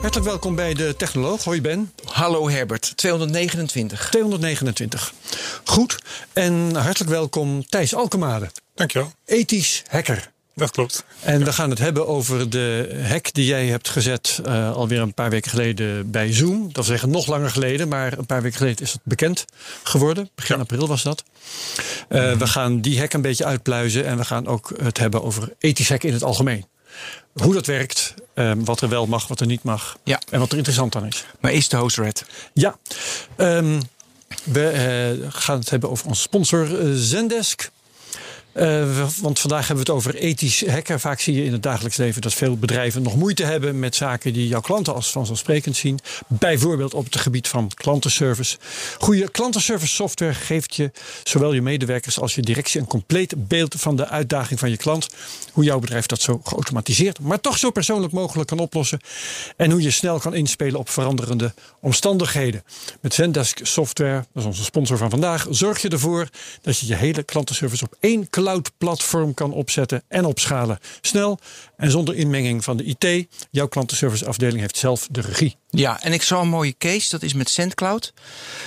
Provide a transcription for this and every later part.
Hartelijk welkom bij de Technoloog. Hoi Ben. Hallo Herbert, 229. 229. Goed. En hartelijk welkom Thijs Alkemade. Dankjewel. Ethisch hacker. Dat klopt. En we gaan het hebben over de hack die jij hebt gezet uh, alweer een paar weken geleden bij Zoom. Dat wil zeggen nog langer geleden, maar een paar weken geleden is het bekend geworden. Begin ja. april was dat. Uh, mm-hmm. We gaan die hack een beetje uitpluizen en we gaan ook het hebben over ethisch hack in het algemeen. Hoe dat werkt, um, wat er wel mag, wat er niet mag. Ja. En wat er interessant aan is. Maar is de host red? Ja. Um, we uh, gaan het hebben over onze sponsor uh, Zendesk. Uh, want vandaag hebben we het over ethisch hacken. Vaak zie je in het dagelijks leven dat veel bedrijven nog moeite hebben met zaken die jouw klanten als vanzelfsprekend zien. Bijvoorbeeld op het gebied van klantenservice. Goede klantenservice software geeft je zowel je medewerkers als je directie een compleet beeld van de uitdaging van je klant. Hoe jouw bedrijf dat zo geautomatiseerd, maar toch zo persoonlijk mogelijk kan oplossen. En hoe je snel kan inspelen op veranderende omstandigheden. Met Zendesk software, dat is onze sponsor van vandaag, zorg je ervoor dat je je hele klantenservice op één cloud-platform kan opzetten en opschalen. Snel en zonder inmenging van de IT. Jouw klantenserviceafdeling heeft zelf de regie. Ja, en ik zag een mooie case. Dat is met SendCloud.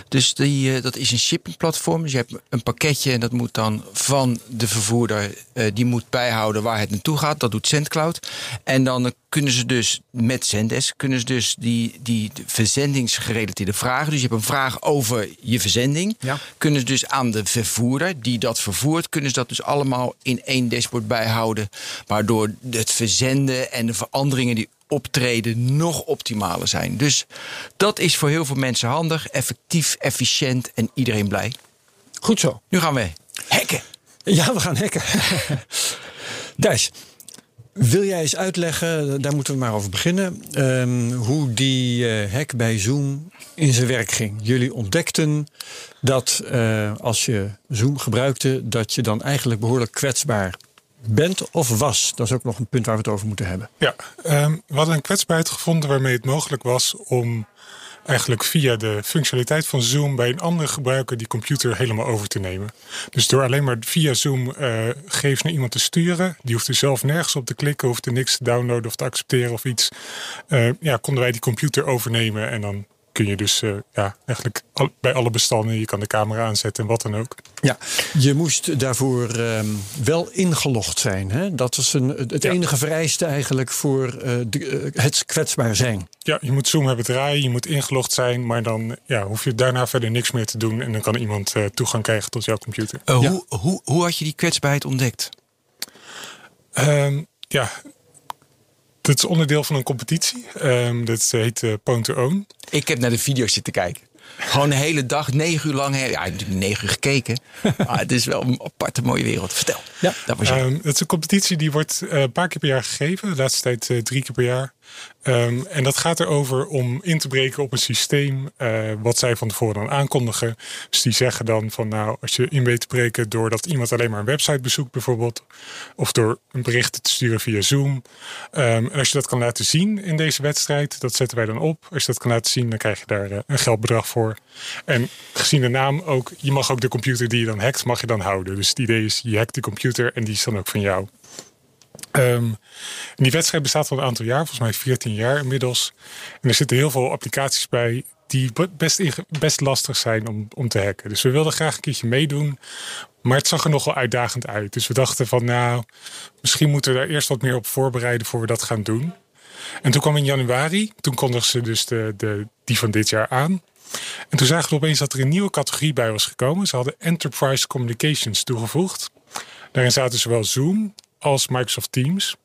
Dus die, uh, dat is een shippingplatform. Dus je hebt een pakketje en dat moet dan van de vervoerder. Uh, die moet bijhouden waar het naartoe gaat. Dat doet SendCloud. En dan kunnen ze dus met Zendesk kunnen ze dus die, die verzendingsgerelateerde vragen. Dus je hebt een vraag over je verzending. Ja. Kunnen ze dus aan de vervoerder die dat vervoert, kunnen ze dat dus allemaal in één dashboard bijhouden. Waardoor het verzenden en de veranderingen die optreden nog optimaler zijn. Dus dat is voor heel veel mensen handig, effectief, efficiënt en iedereen blij. Goed zo. Nu gaan we hacken. Ja, we gaan hacken. Thijs, wil jij eens uitleggen, daar moeten we maar over beginnen, um, hoe die uh, hack bij Zoom in zijn werk ging? Jullie ontdekten dat uh, als je Zoom gebruikte, dat je dan eigenlijk behoorlijk kwetsbaar bent of was. Dat is ook nog een punt waar we het over moeten hebben. Ja, um, we hadden een kwetsbaarheid gevonden waarmee het mogelijk was om eigenlijk via de functionaliteit van Zoom bij een andere gebruiker die computer helemaal over te nemen. Dus door alleen maar via Zoom uh, gegevens naar iemand te sturen, die hoeft er zelf nergens op te klikken, hoeft er niks te downloaden of te accepteren of iets. Uh, ja, konden wij die computer overnemen en dan kun je dus uh, ja, eigenlijk al, bij alle bestanden, je kan de camera aanzetten en wat dan ook. Ja, je moest daarvoor um, wel ingelogd zijn. Hè? Dat is een, het ja. enige vereiste eigenlijk voor uh, de, uh, het kwetsbaar zijn. Ja, je moet Zoom hebben draaien, je moet ingelogd zijn, maar dan ja, hoef je daarna verder niks meer te doen en dan kan iemand toegang krijgen tot jouw computer. Ja. Hoe, hoe, hoe had je die kwetsbaarheid ontdekt? Um, ja, dat is onderdeel van een competitie. Um, dat heet uh, Pwn to Own. Ik heb naar de video's zitten kijken. Gewoon de hele dag, negen uur lang. Ja, ik heb natuurlijk negen uur gekeken. Maar het is wel een aparte mooie wereld. Vertel. Ja. Dat was je. Um, het is een competitie die wordt uh, een paar keer per jaar gegeven. De laatste tijd uh, drie keer per jaar. Um, en dat gaat erover om in te breken op een systeem uh, wat zij van tevoren dan aankondigen. Dus die zeggen dan van nou, als je in weet te breken doordat iemand alleen maar een website bezoekt bijvoorbeeld. Of door een bericht te sturen via Zoom. Um, en als je dat kan laten zien in deze wedstrijd, dat zetten wij dan op. Als je dat kan laten zien, dan krijg je daar uh, een geldbedrag voor. En gezien de naam ook, je mag ook de computer die je dan hackt, mag je dan houden. Dus het idee is, je hackt de computer en die is dan ook van jou. Um, die wedstrijd bestaat al een aantal jaar, volgens mij 14 jaar inmiddels. En er zitten heel veel applicaties bij die best, best lastig zijn om, om te hacken. Dus we wilden graag een keertje meedoen. Maar het zag er nogal uitdagend uit. Dus we dachten van nou, misschien moeten we daar eerst wat meer op voorbereiden voor we dat gaan doen. En toen kwam in januari, toen kondigden ze dus de, de, die van dit jaar aan. En toen zagen we opeens dat er een nieuwe categorie bij was gekomen. Ze hadden Enterprise Communications toegevoegd. Daarin zaten zowel Zoom als Microsoft Teams.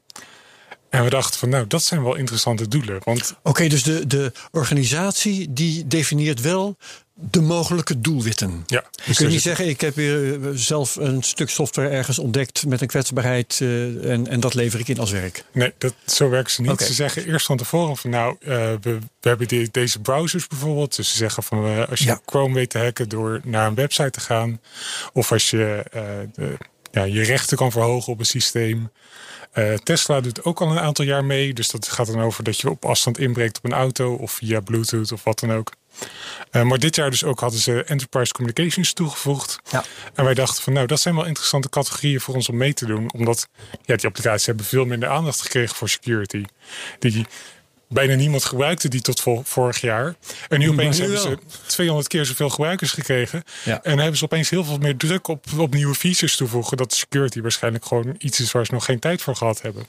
En we dachten van, nou, dat zijn wel interessante doelen. Want Oké, dus de, de organisatie die definieert wel de mogelijke doelwitten. ja, Je dus kunt er niet zeggen, ik heb hier eh, zelf een stuk software ergens ontdekt met een kwetsbaarheid eh, en, en dat lever ik in als werk. Nee, dat, zo werken ze niet. Ze zeggen eerst van tevoren van nou, eh, we, we hebben die- deze browsers bijvoorbeeld. Dus ze zeggen van als je Ja. Chrome weet te hacken door naar een website te gaan. Of als je de, ja, je rechten kan verhogen op een systeem. Eh, Tesla doet ook al een aantal jaar mee. Dus dat gaat dan over dat je op afstand inbreekt op een auto of via Bluetooth of wat dan ook. Eh, maar dit jaar dus ook hadden ze Enterprise Communications toegevoegd. Ja. En wij dachten van nou, dat zijn wel interessante categorieën voor ons om mee te doen. Omdat ja, die applicaties hebben veel minder aandacht gekregen voor security. Die bijna niemand gebruikte die tot vorig jaar. En nu opeens nu hebben ze 200 keer zoveel gebruikers gekregen. Ja. En hebben ze opeens heel veel meer druk op, op nieuwe features toevoegen. Dat security waarschijnlijk gewoon iets is waar ze nog geen tijd voor gehad hebben.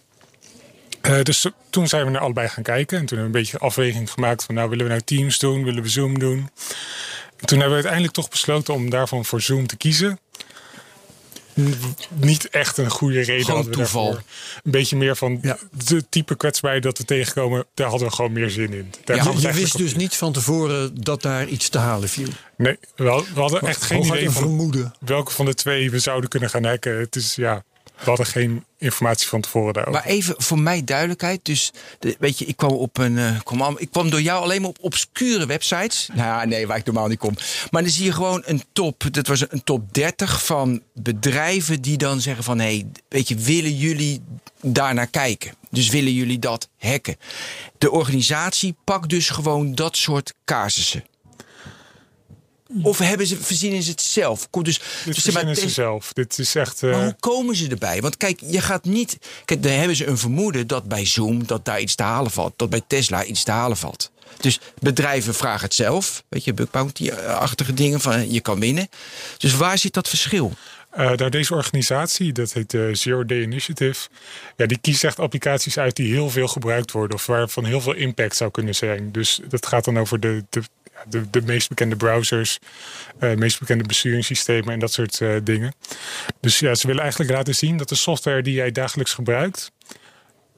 Eh, dus toen zijn we naar allebei gaan kijken. En toen hebben we een beetje afweging gemaakt van nou willen we nou Teams doen, willen we Zoom doen. En toen hebben we uiteindelijk toch besloten om daarvan voor Zoom te kiezen. Niet echt een goede reden Gewoon hadden toeval. daarvoor. Een beetje meer van Ja. de type kwetsbaarheid dat we tegenkomen, daar hadden we gewoon meer zin in. Daar Ja, je wist dus niet van tevoren dat daar iets te halen viel. Nee, we hadden, we hadden echt geen idee van vermoeden. welke van de twee we zouden kunnen gaan hacken. Het is ja, we hadden geen informatie van tevoren daarover. Maar even voor mij duidelijkheid. Dus de, weet je, ik kwam op een. eh, ik kwam door jou alleen maar op obscure websites. Nou ja, nee, waar ik normaal niet kom. Maar dan zie je gewoon een top. Dat was een top 30 van bedrijven die dan zeggen van hé, hey, weet je, willen jullie daar naar kijken? Dus willen jullie dat hacken? De organisatie pakt dus gewoon dat soort casussen. Of hebben ze, verzinnen ze het zelf? Komt Dus, Dit dus verzinnen ze zelf. Dit is echt... eh, maar hoe komen ze erbij? Want kijk, je gaat niet. Kijk, dan hebben ze een vermoeden dat bij Zoom dat daar iets te halen valt. Dat bij Tesla iets te halen valt. Dus bedrijven vragen het zelf. Weet je, bug bounty-achtige dingen van eh, je kan winnen. Dus waar zit dat verschil? Eh, nou, deze organisatie, dat heet de Zero Day Initiative, ja, die kiest echt applicaties uit die heel veel gebruikt worden of waarvan heel veel impact zou kunnen zijn. Dus dat gaat dan over de, de, de, de meest bekende browsers, eh meest bekende besturingssystemen en dat soort eh, dingen. Dus ja, ze willen eigenlijk laten zien dat de software die jij dagelijks gebruikt,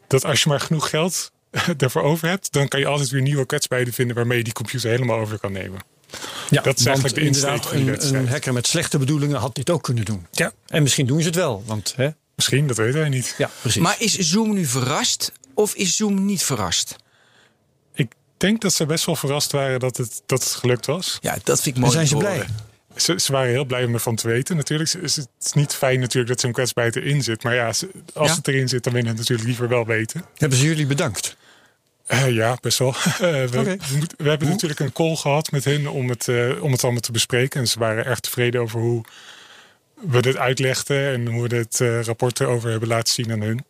dat als je maar genoeg geld daarvoor over hebt, dan kan je altijd weer nieuwe kwetsbaarheden vinden waarmee je die computer helemaal over kan nemen. Ja, Dat is eigenlijk de inderdaad, een, een hacker met slechte bedoelingen had dit ook kunnen doen. Ja, En misschien doen ze het wel, want hè? misschien, dat weten wij niet. ja, precies. Maar is Zoom nu verrast of is Zoom niet verrast? Ik denk dat ze best wel verrast waren dat het, dat het gelukt was. Ja, dat vind ik En mooi. zijn te ze blij? Ze, ze waren heel blij om ervan te weten. Natuurlijk, het is, het niet fijn natuurlijk dat zo'n kwetsbaarheid erin zit. Maar ja, ze- als Ja? het erin zit, dan willen we het natuurlijk liever wel weten. Hebben ze jullie bedankt? Eh, ja, best wel. Eh, we, hebben natuurlijk een call gehad met hen om het, eh, om het allemaal te bespreken. En ze waren erg tevreden over hoe we dit uitlegden en hoe we het eh, rapport erover hebben laten zien aan hun.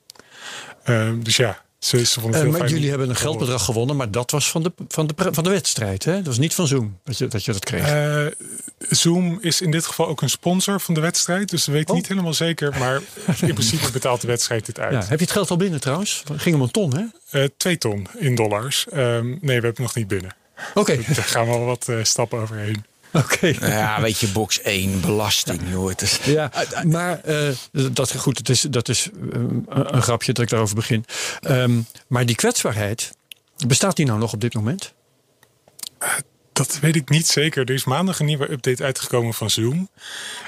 Dus ja, ze, ze vonden het Eh, maar fijn. jullie hebben een geldbedrag gewonnen, maar dat was van de, van de, van de wedstrijd. Hè? Dat was niet van Zoom dat je dat, je dat kreeg. Eh, Zoom is in dit geval ook een sponsor van de wedstrijd. Dus we weten Oh. niet helemaal zeker. Maar in principe betaalt de wedstrijd dit uit. ja. Heb je het geld al binnen trouwens? Het ging om een ton, hè? Eh, twee ton in dollars. Ehm, nee, we hebben het nog niet binnen. Oké. Daar gaan we wel wat stappen overheen. Oké. Nou Ja, weet je, box 1, belasting. joh. Is, Ja, maar eh, dat, goed, het is, dat is eh, een, een grapje dat ik daarover begin. Ehm, maar die kwetsbaarheid, bestaat die nou nog op dit moment? Dat weet ik niet zeker. Er is maandag een nieuwe update uitgekomen van Zoom.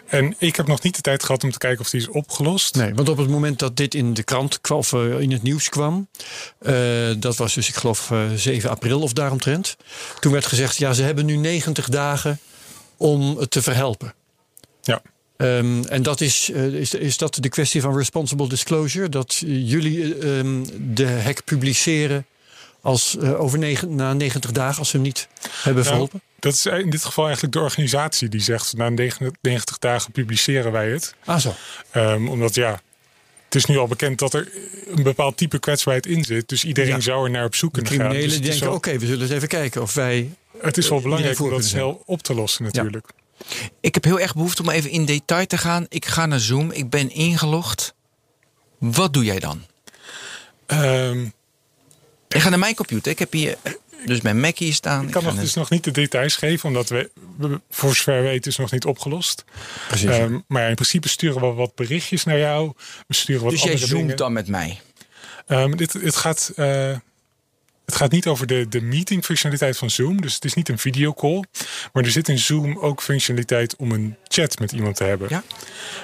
En ik heb nog niet de tijd gehad om te kijken of die is opgelost. Nee, want op het moment dat dit in de krant kwam, of eh, in het nieuws kwam, eh, dat was dus, ik geloof, eh, 7 april of daaromtrent. Toen werd gezegd, ja, ze hebben nu 90 dagen om het te verhelpen. Ja. Ehm, en dat is, eh, is, is dat de kwestie van responsible disclosure? Dat jullie eh, ehm, de hack publiceren als, eh, over negen, na 90 dagen als ze hem niet hebben Nou, verholpen? dat is in dit geval eigenlijk de organisatie die zegt... na 90 dagen publiceren wij het. Ah zo. Ehm, omdat ja, het is nu al bekend dat er een bepaald type kwetsbaarheid in zit. Dus iedereen Ja. zou er naar op zoek kunnen gaan. criminelen Dus is denken, oké, we zullen eens even kijken of wij... Het is wel belangrijk om dat snel op te lossen natuurlijk. Ik heb heel erg behoefte om even in detail te gaan. Ik ga naar Zoom, ik ben ingelogd. Wat doe jij dan? Ehm, Ik ga naar mijn computer. Ik heb hier eh, dus mijn Mac hier staan. ik kan nog, naar- dus nog niet de details geven, omdat we, we- voor zover we weten is nog niet opgelost. Precies. Ehm, maar in principe sturen we wat berichtjes naar jou. We sturen wat dus jij zoomt dingen. dan met mij. Um, dit, het, gaat, uh, het gaat niet over de, de meeting functionaliteit van Zoom. Dus het is niet een videocall. Maar er zit in Zoom ook functionaliteit om een chat met iemand te hebben. Ja.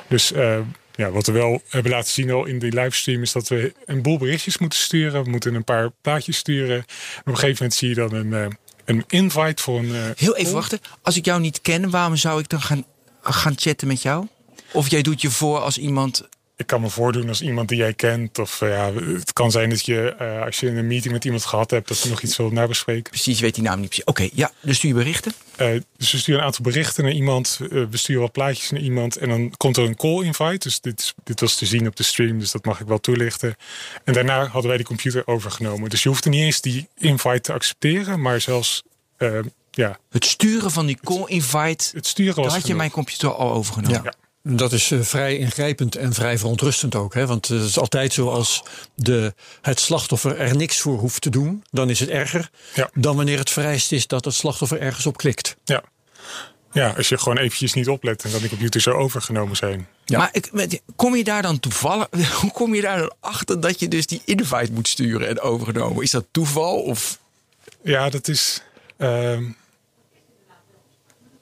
Dus uh, ja, wat we wel hebben laten zien al in die livestream is dat we een boel berichtjes moeten sturen. We moeten een paar plaatjes sturen. En op een gegeven moment zie je dan een, uh, een invite voor een. Heel even wachten. Als ik jou niet ken, waarom zou ik dan gaan, gaan chatten met jou? Of jij doet je voor als iemand ik kan me voordoen als iemand die jij kent. Of uh, ja, het kan zijn dat je, uh, als je een meeting met iemand gehad hebt, dat je nog iets wilt nabespreken. Precies, weet die naam niet precies. Oké, ja, dus stuur je berichten? Uh, dus we sturen een aantal berichten naar iemand. we sturen wat plaatjes naar iemand. En dan komt er een call invite. Dus dit, dit was te zien op de stream, dus dat mag ik wel toelichten. En daarna hadden wij die computer overgenomen. Dus je hoeft er niet eens die invite te accepteren, maar zelfs. ja. Het sturen van die call invite. Het sturen was. had je mijn computer al overgenomen. Ja. Dat is uh, vrij ingrijpend en vrij verontrustend ook. Hè? Want het is altijd zo als de, het slachtoffer er niks voor hoeft te doen, dan is het erger ja. dan wanneer het vereist is dat het slachtoffer ergens op klikt. Ja. Ja, als je gewoon eventjes niet oplet en dat die computers zo overgenomen zijn. Ja. Maar ik, kom je daar dan toevallig, hoe kom je daar dan achter dat je dus die invite moet sturen en overgenomen? Is dat toeval of? Ja, dat is. Uh...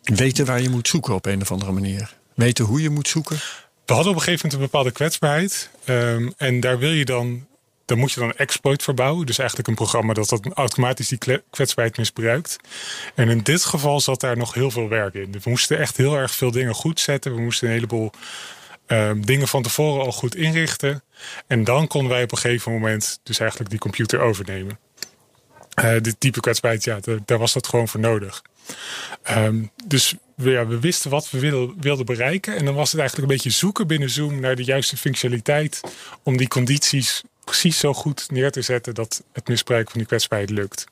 Weten waar je moet zoeken op een of andere manier weten hoe je moet zoeken? We hadden op een gegeven moment een bepaalde kwetsbaarheid. Um, en daar wil je dan, daar moet je dan een exploit voor bouwen. Dus eigenlijk een programma dat, dat automatisch die kwetsbaarheid misbruikt. En in dit geval zat daar nog heel veel werk in. We moesten echt heel erg veel dingen goed zetten. We moesten een heleboel um, dingen van tevoren al goed inrichten. En dan konden wij op een gegeven moment dus eigenlijk die computer overnemen. Uh, dit type kwetsbaarheid, ja, daar was dat gewoon voor nodig. Um, dus ja, we, wisten wat we wilden, wilden, bereiken. En dan was het eigenlijk een beetje zoeken binnen Zoom naar de juiste functionaliteit. Om die condities precies zo goed neer te zetten dat het misbruik van die kwetsbaarheid lukt.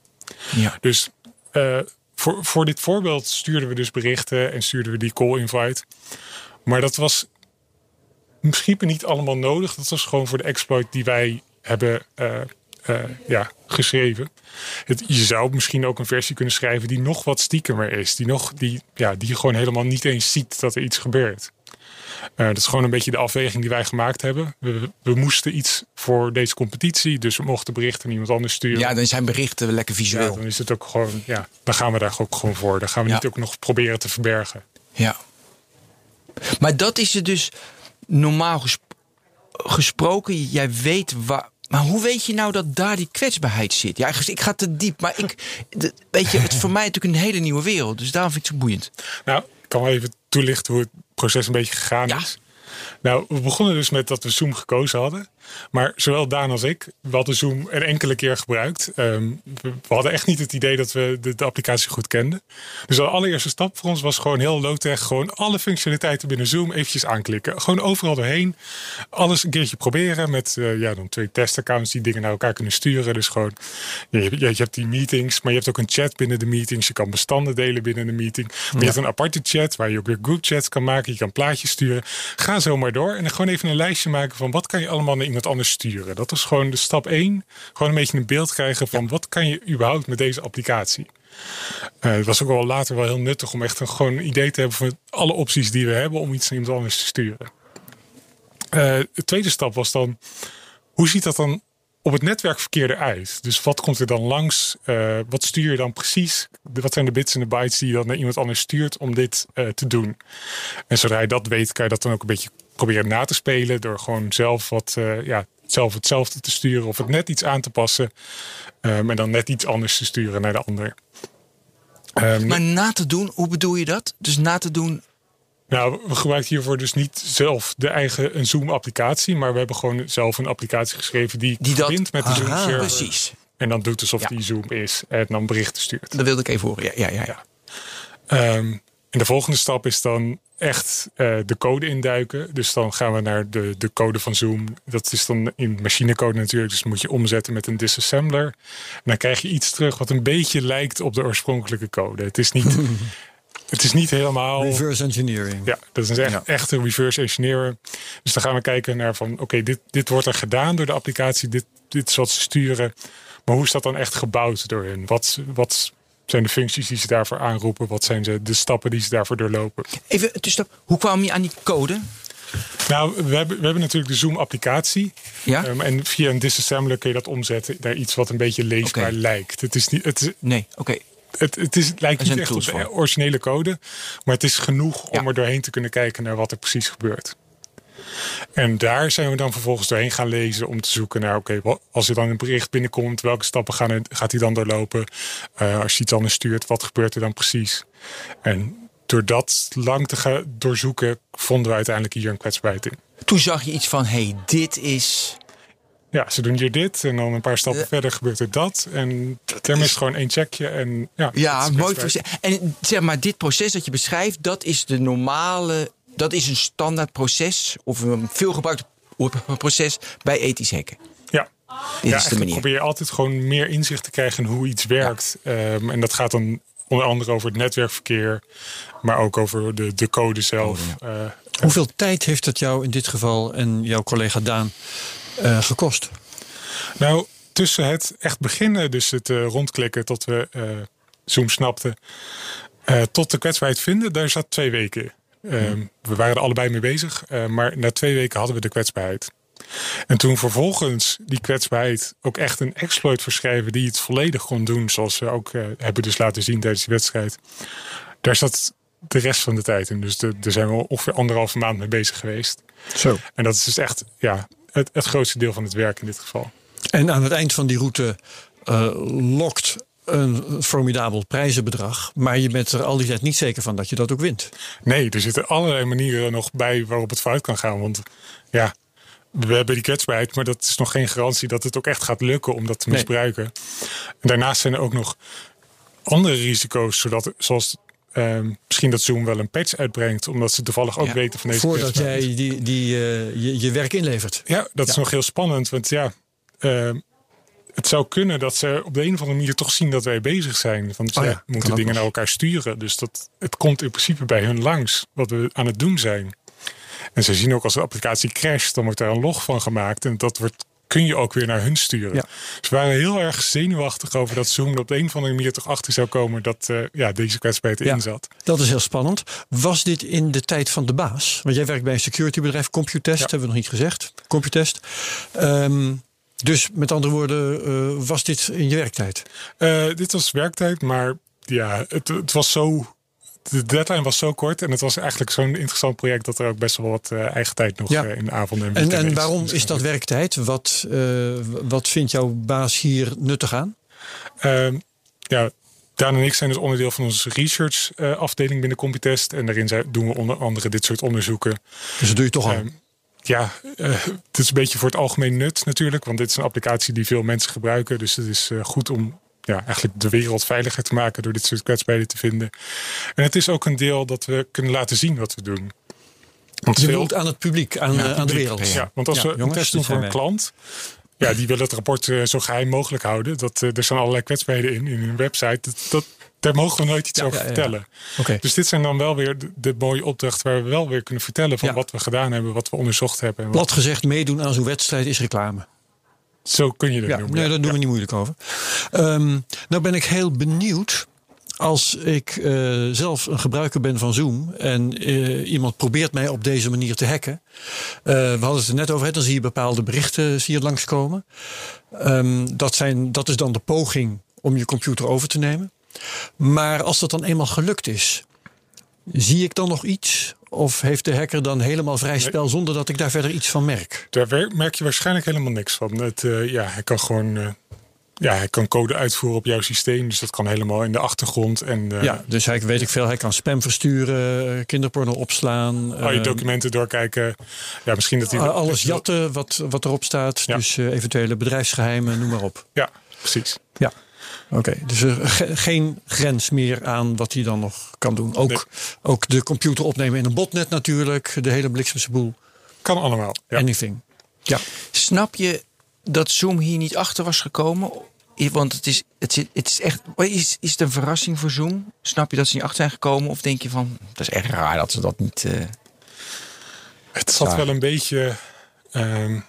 Ja. Dus uh, voor, voor dit voorbeeld stuurden we dus berichten en stuurden we die call invite. Maar dat was misschien niet allemaal nodig. Dat was gewoon voor de exploit die wij hebben uh, uh, ja, geschreven. Het, je zou misschien ook een versie kunnen schrijven die nog wat stiekemer is. Die, nog, die, ja, die gewoon helemaal niet eens ziet dat er iets gebeurt. Uh, dat is gewoon een beetje de afweging die wij gemaakt hebben. We, we, moesten iets voor deze competitie, dus we mochten berichten aan iemand anders sturen. Ja, dan zijn berichten lekker visueel. Ja, dan is het ook gewoon, ja, dan gaan we daar ook gewoon voor. Dan gaan we Ja. niet ook nog proberen te verbergen. Ja. Maar dat is het dus normaal gesp- gesproken. Jij weet waar. Maar hoe weet je nou dat daar die kwetsbaarheid zit? Ja, ik ga te diep, maar ik, de- weet je, het is voor mij natuurlijk een hele nieuwe wereld. Dus daarom vind ik het zo boeiend. Nou, ik kan wel even toelichten hoe het proces een beetje gegaan Ja. is. Nou, we begonnen dus met dat we Zoom gekozen hadden. Maar zowel Daan als ik, we hadden Zoom een enkele keer gebruikt. Ehm, we, hadden echt niet het idee dat we de, de applicatie goed kenden. Dus de allereerste stap voor ons was gewoon heel low-tech. Gewoon alle functionaliteiten binnen Zoom eventjes aanklikken. Gewoon overal doorheen. Alles een keertje proberen met eh, ja, dan twee testaccounts die dingen naar elkaar kunnen sturen. Dus gewoon, je, je, je hebt die meetings, maar je hebt ook een chat binnen de meetings. Je kan bestanden delen binnen de meeting. Maar je hebt een aparte chat waar je ook weer group chats kan maken. Je kan plaatjes sturen. Ga zo maar door. En dan gewoon even een lijstje maken van wat kan je allemaal naar iemand anders sturen. Dat was gewoon de stap 1. Gewoon een beetje een beeld krijgen van wat kan je überhaupt met deze applicatie. Eh, het was ook wel later wel heel nuttig om echt een, gewoon een idee te hebben van alle opties die we hebben om iets naar iemand anders te sturen. Eh, de tweede stap was dan, hoe ziet dat dan op het netwerkverkeer eruit? Dus wat komt er dan langs? Eh, wat stuur je dan precies? De- Wat zijn de bits en de bytes die je dan naar iemand anders stuurt om dit eh, te doen? En zodra je dat weet, kan je dat dan ook een beetje proberen na te spelen door gewoon zelf wat, eh, ja, zelf hetzelfde te sturen of het net iets aan te passen. ehm, en dan net iets anders te sturen naar de ander. Ehm, Maar na te doen, hoe bedoel je dat? Dus na te doen. Nou, we gebruiken hiervoor dus niet zelf de eigen een Zoom-applicatie, maar we hebben gewoon zelf een applicatie geschreven die, Die dat- verbindt met de. Zoom-server. Precies. En dan doet alsof Ja. die Zoom is en dan berichten stuurt. Dat wilde ik even horen. Ja, ja, ja. ja. Ehm, en de volgende stap is dan echt eh, de code induiken. Dus dan gaan we naar de, de code van Zoom. Dat is dan in machinecode natuurlijk. Dus moet je omzetten met een disassembler. En dan krijg je iets terug wat een beetje lijkt op de oorspronkelijke code. Het is niet, het is niet helemaal... Reverse engineering. Ja, dat is echt, Ja. echt een reverse engineeren. Dus dan gaan we kijken naar van, oké, dit, dit wordt er gedaan door de applicatie. Dit, dit is wat ze sturen. Maar hoe is dat dan echt gebouwd door hen? Wat, wat zijn de functies die ze daarvoor aanroepen? Wat zijn ze, de stappen die ze daarvoor doorlopen? Even tussenstap. Hoe kwam je aan die code? Nou, we hebben, we hebben natuurlijk de Zoom-applicatie. Ja? Ehm, en via een disassembler kun je dat omzetten naar iets wat een beetje leesbaar lijkt. Het, is niet, het, is- Nee, oké. het, het, is, het lijkt niet echt op de originele code. Maar het is genoeg om er doorheen te kunnen kijken naar wat er precies gebeurt. En daar zijn we dan vervolgens doorheen gaan lezen om te zoeken naar, oké, als er dan een bericht binnenkomt, welke stappen gaan er, gaat hij dan doorlopen? Eh, als je iets anders stuurt, wat gebeurt er dan precies? En door dat lang te gaan doorzoeken, vonden we uiteindelijk hier een kwetsbaarheid in. Toen zag je iets van, hé, hey, dit is... Ja, ze doen hier dit en dan een paar stappen verder gebeurt er dat. En daarmee is gewoon één checkje. En, ja, Ja, mooi proces. En zeg maar, dit proces dat je beschrijft, dat is de normale... Dat is een standaard proces of een veelgebruikt proces bij ethisch hacken. Ja. Dit ja, is de manier. probeer je altijd gewoon meer inzicht te krijgen in hoe iets werkt. Ehm, en dat gaat dan onder andere over het netwerkverkeer, maar ook over de, de code zelf. Eh, Hoeveel tijd heeft het jou in dit geval en jouw collega Daan eh, gekost? nou, tussen het echt beginnen, dus het eh, rondklikken tot we eh, Zoom snapten, eh, tot de kwetsbaarheid vinden, daar zat twee weken. Ehm, We waren er allebei mee bezig, eh, maar na twee weken hadden we de kwetsbaarheid. En toen vervolgens die kwetsbaarheid ook echt een exploit verschrijven die het volledig kon doen, zoals we ook eh, hebben dus laten zien tijdens die wedstrijd. Daar zat de rest van de tijd in. Dus daar zijn we ongeveer anderhalve maand mee bezig geweest. Zo. En dat is dus echt ja, het, het grootste deel van het werk in dit geval. En aan het eind van die route eh, lokt een formidabel prijzenbedrag. Maar je bent er al die tijd niet zeker van dat je dat ook wint. Nee, er zitten allerlei manieren nog bij waarop het fout kan gaan. Want ja, we hebben die kwetsbaarheid, maar dat is nog geen garantie dat het ook echt gaat lukken om dat te Nee. misbruiken. En daarnaast zijn er ook nog andere risico's, zodat, zoals ehm, misschien dat Zoom wel een patch uitbrengt, omdat ze toevallig ook Ja, weten van deze Voordat jij die, die, eh, je, je werk inlevert. Ja, dat is nog heel spannend. Want ja, ehm, het zou kunnen dat ze op de een of andere manier toch zien dat wij bezig zijn. Want Oh ja, moeten dingen naar elkaar sturen. Dus dat, het komt in principe bij hun langs wat we aan het doen zijn. En ze zien ook als de applicatie crasht, dan wordt daar een log van gemaakt. En dat wordt, kun je ook weer naar hun sturen. Ja. We waren heel erg zenuwachtig over dat Zoom op de een of andere manier toch achter zou komen dat eh, ja, deze kwetsbaarheid Ja. erin zat. Dat is heel spannend. Was dit in de tijd van de baas? Want jij werkt bij een securitybedrijf, Computest, Ja. hebben we nog niet gezegd. Computest. Ehm, dus met andere woorden, eh, was dit in je werktijd? Eh, dit was werktijd, maar ja, het, het was zo. De deadline was zo kort en het was eigenlijk zo'n interessant project dat er ook best wel wat eh, eigen tijd nog Ja. in de avonden en En, en waarom Dus, is dat werktijd? Wat, wat vindt jouw baas hier nuttig aan? Ehm, ja, Daan en ik zijn dus onderdeel van onze research afdeling binnen Computest. En daarin zijn, doen we onder andere dit soort onderzoeken. Dus dat doe je toch al. Ehm, ja, eh, het is een beetje voor het algemeen nut natuurlijk. Want dit is een applicatie die veel mensen gebruiken. Dus het is eh, goed om ja, eigenlijk de wereld veiliger te maken door dit soort kwetsbaarheden te vinden. En het is ook een deel dat we kunnen laten zien wat we doen. Want je veel- aan het publiek, aan, eh, aan de wereld. ja, want als Ja, we een test doen voor een klant, ja, die willen het rapport zo geheim mogelijk houden. Dat, er zijn allerlei kwetsbaarheden in, in hun website. Dat, dat, daar mogen we nooit iets Ja, over ja, vertellen. Dus dit zijn dan wel weer de, de mooie opdrachten waar we wel weer kunnen vertellen van wat we gedaan hebben, wat we onderzocht hebben. Plat gezegd, meedoen aan zo'n wedstrijd is reclame. zo kun je het Ja, noemen. nee, daar doen we niet moeilijk over. Ehm, nou ben ik heel benieuwd. Als ik eh, zelf een gebruiker ben van Zoom en eh, iemand probeert mij op deze manier te hacken. Eh, we hadden het er net over, hè, dan zie je bepaalde berichten zie je langskomen. Ehm, dat, zijn, dat is dan de poging om je computer over te nemen. Maar als dat dan eenmaal gelukt is, zie ik dan nog iets? Of heeft de hacker dan helemaal vrij spel zonder dat ik daar verder iets van merk? Daar merk je waarschijnlijk helemaal niks van. Het, eh, ja, hij kan gewoon eh, ja, hij kan code uitvoeren op jouw systeem. Dus dat kan helemaal in de achtergrond. En eh, Ja, dus hij weet ik veel. Hij kan spam versturen, kinderporno opslaan. al je documenten doorkijken. Ja, misschien dat hij... alles jatten wat, wat erop staat. Ja. Dus eventuele bedrijfsgeheimen, noem maar op. Ja, precies. Ja. Oké, dus er ge- geen grens meer aan wat hij dan nog kan doen. Ook, Nee. ook de computer opnemen in een botnet natuurlijk. De hele bliksemse boel. Kan allemaal. Ja. Anything. Ja. Snap je dat Zoom hier niet achter was gekomen? Want het is, het is, het is echt. Is, is het een verrassing voor Zoom? Snap je dat ze niet achter zijn gekomen? Of denk je van. Dat is echt raar dat ze dat niet. eh, Het zat wel een beetje. ehm,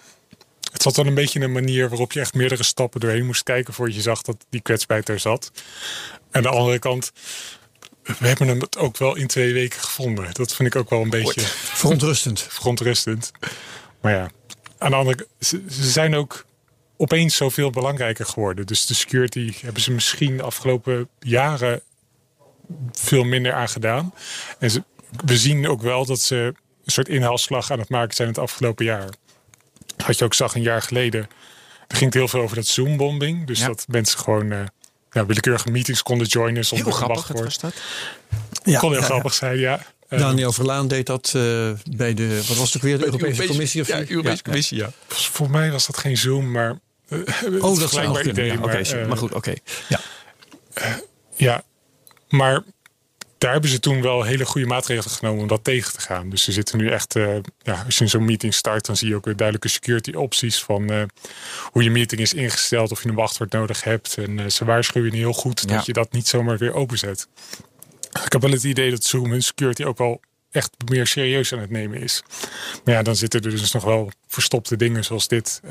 het zat wel een beetje in een manier waarop je echt meerdere stappen doorheen moest kijken voordat je zag dat die kwetsbaarheid er zat. En aan de andere kant, we hebben hem het ook wel in twee weken gevonden. Dat vind ik ook wel een beetje Verontrustend. verontrustend. Maar ja, aan de andere kant, ze, ze zijn ook opeens zoveel belangrijker geworden. Dus de security hebben ze misschien de afgelopen jaren veel minder aan gedaan. En ze, we zien ook wel dat ze een soort inhaalslag aan het maken zijn het afgelopen jaar. Wat je ook zag een jaar geleden. Er ging het heel veel over dat Zoom-bombing. Dus Ja. dat mensen gewoon eh, ja, willekeurige meetings konden joinen zonder Heel gewacht grappig wordt. was dat. Ja, Kon heel ja, grappig zijn, ja. Eh, Daniel Verlaan deed dat eh, bij de, wat was het ook weer, de Europese, Commissie? Of ja? Europese Ja, Commissie, ja. Voor mij was dat geen Zoom, maar. Oh, dat gelijk nog maar idee, eh, maar goed, oké. Ja. Ja, maar daar hebben ze toen wel hele goede maatregelen genomen om dat tegen te gaan. Dus ze zitten nu echt, eh, ja, als je in zo'n meeting start, dan zie je ook weer duidelijke security opties van eh, hoe je meeting is ingesteld, of je een wachtwoord nodig hebt. En eh, ze waarschuwen heel goed Ja. dat je dat niet zomaar weer openzet. Ik heb wel het idee dat Zoom hun security ook wel echt meer serieus aan het nemen is. Maar ja, dan zitten er dus nog wel verstopte dingen zoals dit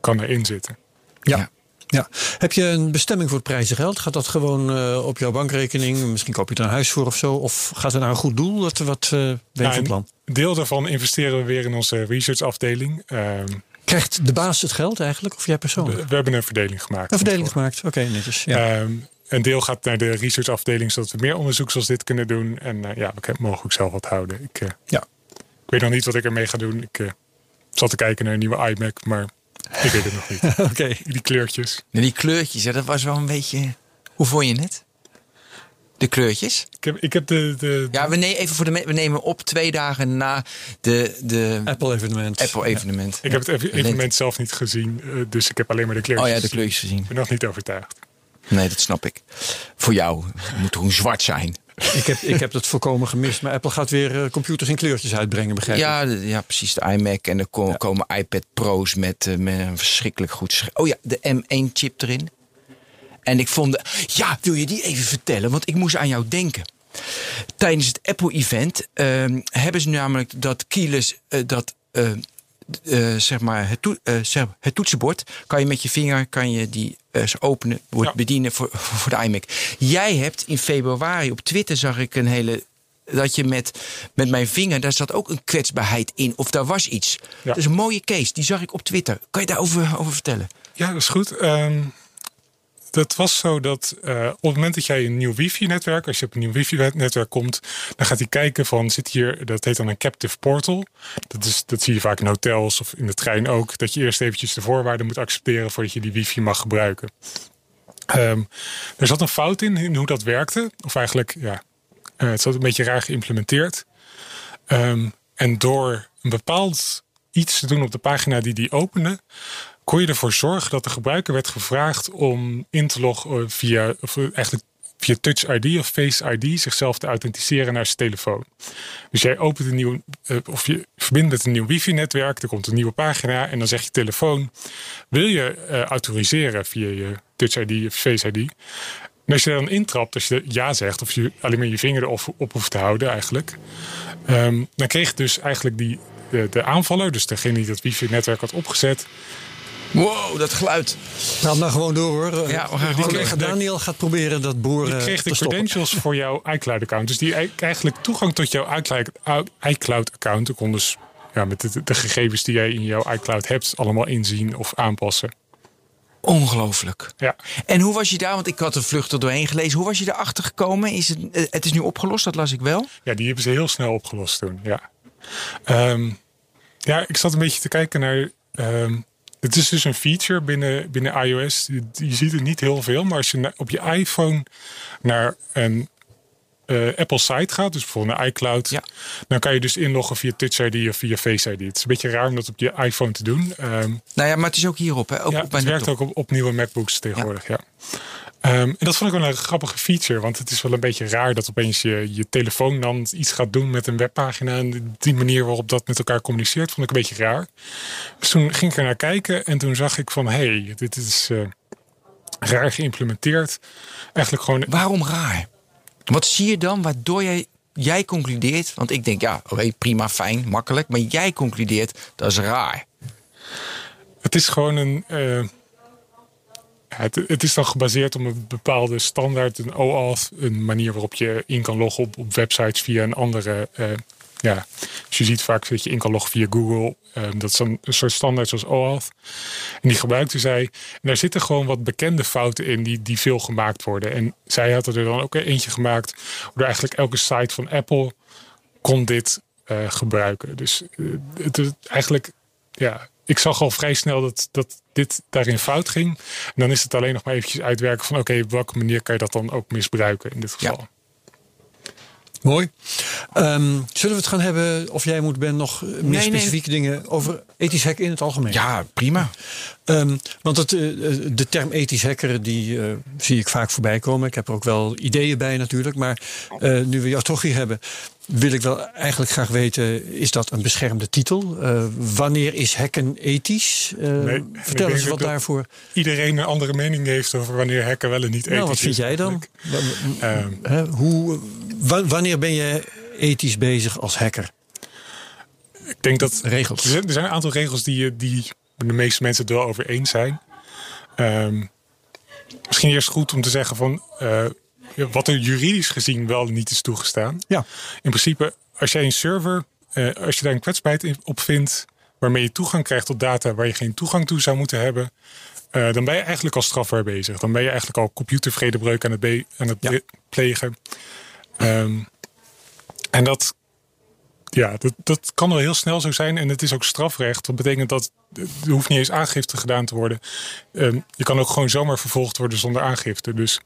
kan erin zitten. Ja. Ja. Ja. Heb je een bestemming voor het prijzengeld? Gaat dat gewoon eh, op jouw bankrekening? Misschien koop je er een huis voor of zo? Of gaat het naar een goed doel? Wat, wat ben je van plan? Een deel daarvan investeren we weer in onze researchafdeling. Ehm, Krijgt de baas het geld eigenlijk? Of jij persoonlijk? we, we hebben een verdeling gemaakt. Een verdeling gemaakt. Oké, netjes. Ja. Ehm, een deel gaat naar de researchafdeling, zodat we meer onderzoek zoals dit kunnen doen. En eh, ja, we mogen ook zelf wat houden. Ik, eh, ja. ik weet nog niet wat ik ermee ga doen. Ik zat te kijken naar een nieuwe iMac, maar ik weet het nog niet. Oké. Die kleurtjes. Nou, die kleurtjes, ja, dat was wel een beetje... Hoe vond je het? De kleurtjes? Ik heb, ik heb de, de, Ja, we, nemen even voor de, we nemen op twee dagen na de, de Apple-evenement. Apple-evenement. ik heb het even- evenement zelf niet gezien, eh, dus ik heb alleen maar de kleurtjes. Oh ja, de kleurtjes gezien. Ik ben nog niet overtuigd. Nee, dat snap ik. Voor jou het moet gewoon zwart zijn. Ik, heb, ik heb het volkomen gemist. Maar Apple gaat weer eh, computers in kleurtjes uitbrengen, begrijp ik? Ja, de- ja, precies. De iMac en er ko- komen iPad Pro's met, eh, met een verschrikkelijk goed. Oh ja, de M1-chip erin. En ik vond... ja, wil je die even vertellen? Want ik moest aan jou denken. Tijdens het Apple-event ehm, hebben ze namelijk dat keyless... eh, dat, eh, zeg maar het, eh, zeg, het toetsenbord kan je met je vinger kan je die eh, openen, wordt Ja. bedienen voor, voor de iMac. Jij hebt in februari op Twitter zag ik een hele dat je met, met mijn vinger, daar zat ook een kwetsbaarheid in. Of daar was iets. Dat is een mooie case, die zag ik op Twitter. Kan je daarover over vertellen? Ja, dat is goed. Ehm, dat was zo dat eh, op het moment dat jij een nieuw wifi-netwerk, als je op een nieuw wifi-netwerk komt, dan gaat hij kijken van, zit hier, dat heet dan een captive portal. Dat, is, dat zie je vaak in hotels of in de trein ook, dat je eerst eventjes de voorwaarden moet accepteren voordat je die wifi mag gebruiken. Ehm, er zat een fout in, in hoe dat werkte. Of eigenlijk, ja, eh, het zat een beetje raar geïmplementeerd. Ehm, en door een bepaald iets te doen op de pagina die die opende, kon je ervoor zorgen dat de gebruiker werd gevraagd om in te loggen via, of eigenlijk via Touch ID of Face ID zichzelf te authenticeren naar zijn telefoon. Dus jij opent een nieuw, eh, of je verbindt met een nieuw wifi-netwerk, er komt een nieuwe pagina en dan zegt je telefoon: wil je eh, autoriseren via je Touch ID of Face ID? En als je dan intrapt, als je ja zegt, of je alleen maar je vinger erop op hoeft te houden eigenlijk, ehm, dan kreeg dus eigenlijk die, de, de aanvaller, dus degene die dat wifi-netwerk had opgezet, Wow, dat geluid. Praat nou gewoon door hoor. Ja, we gaan Die gewoon collega door. Daniel gaat proberen dat boren Je kreeg te de stoppen. credentials voor jouw iCloud-account. Dus die eigenlijk- eigenlijk toegang tot jouw iCloud- iCloud-account. Ik kon dus ja, met de, de gegevens die jij in jouw iCloud hebt, allemaal inzien of aanpassen. Ongelooflijk. Ja, En hoe was je daar? Want ik had er vlucht er doorheen gelezen. Hoe was je erachter gekomen? Is het, eh, het is nu opgelost, dat las ik wel. ja die hebben ze heel snel opgelost toen. Ja, Ehm, ja ik zat een beetje te kijken naar. ehm, het is dus een feature binnen, binnen iOS. Je, ziet het niet heel veel, maar als je op je iPhone naar een eh, Apple site gaat, dus bijvoorbeeld naar iCloud, Ja. dan kan je dus inloggen via Touch ID of via Face ID. Het is een beetje raar om dat op je iPhone te doen. Ehm, Nou ja, maar het is ook hierop. Hè? Ook ja, op het werkt ook op, op nieuwe MacBooks tegenwoordig. Ja. Ehm, en dat vond ik wel een grappige feature, want het is wel een beetje raar dat opeens je, je telefoon dan iets gaat doen met een webpagina. En die manier waarop dat met elkaar communiceert, vond ik een beetje raar. Dus toen ging ik er naar kijken en toen zag ik van hé, hey, dit is eh, raar geïmplementeerd. Eigenlijk gewoon Waarom raar? Wat zie je dan waardoor jij, jij concludeert? Want ik denk, ja, prima, fijn, makkelijk. Maar jij concludeert, dat is raar. Het is gewoon een. eh, het, het, is dan gebaseerd op een bepaalde standaard, een OAuth, een manier waarop je in kan loggen op, websites via een andere. Uh, ja, dus je ziet vaak dat je in kan loggen via Google. Uh, dat is een soort standaard zoals OAuth. En die gebruikte zij. En daar zitten gewoon wat bekende fouten in die, die veel gemaakt worden. En zij had er dan ook eentje gemaakt. Waardoor eigenlijk elke site van Apple kon dit uh, gebruiken. Dus het is eigenlijk ja, ik zag al vrij snel dat, dat dit daarin fout ging. En dan is het alleen nog maar eventjes uitwerken van oké, op welke manier kan je dat dan ook misbruiken in dit geval. Mooi. Um, zullen we het gaan hebben, of jij moet Ben, nog meer specifieke dingen over ethisch hacken in het algemeen? Ja, prima. Um, want het, uh, de term ethisch hacker, die uh, zie ik vaak voorbij komen. Ik heb er ook wel ideeën bij natuurlijk. Maar uh, nu we jou toch hier hebben, wil ik wel eigenlijk graag weten: is dat een beschermde titel? Uh, wanneer is hacken ethisch? Uh, nee, vertel eens wat daarvoor. Iedereen een andere mening heeft over wanneer hacken wel en niet ethisch nou, wat vind is, jij dan? Uh, hoe, wanneer ben je ethisch bezig als hacker? Ik denk dat. Regels. Er zijn een aantal regels die, die de meeste mensen het wel over eens zijn. Um, misschien eerst goed om te zeggen van wat er juridisch gezien wel niet is toegestaan. Ja. In principe, als jij een server, eh, als je daar een kwetsbaarheid op vindt, waarmee je toegang krijgt tot data waar je geen toegang toe zou moeten hebben, uh, dan ben je eigenlijk al strafbaar bezig. Dan ben je eigenlijk al computervredebreuk aan het, aan het ja. plegen. Um, en dat, ja, dat, dat kan wel heel snel zo zijn. En het is ook strafrecht. Dat betekent dat er hoeft niet eens aangifte gedaan te worden. Um, je kan ook gewoon zomaar vervolgd worden zonder aangifte. Dus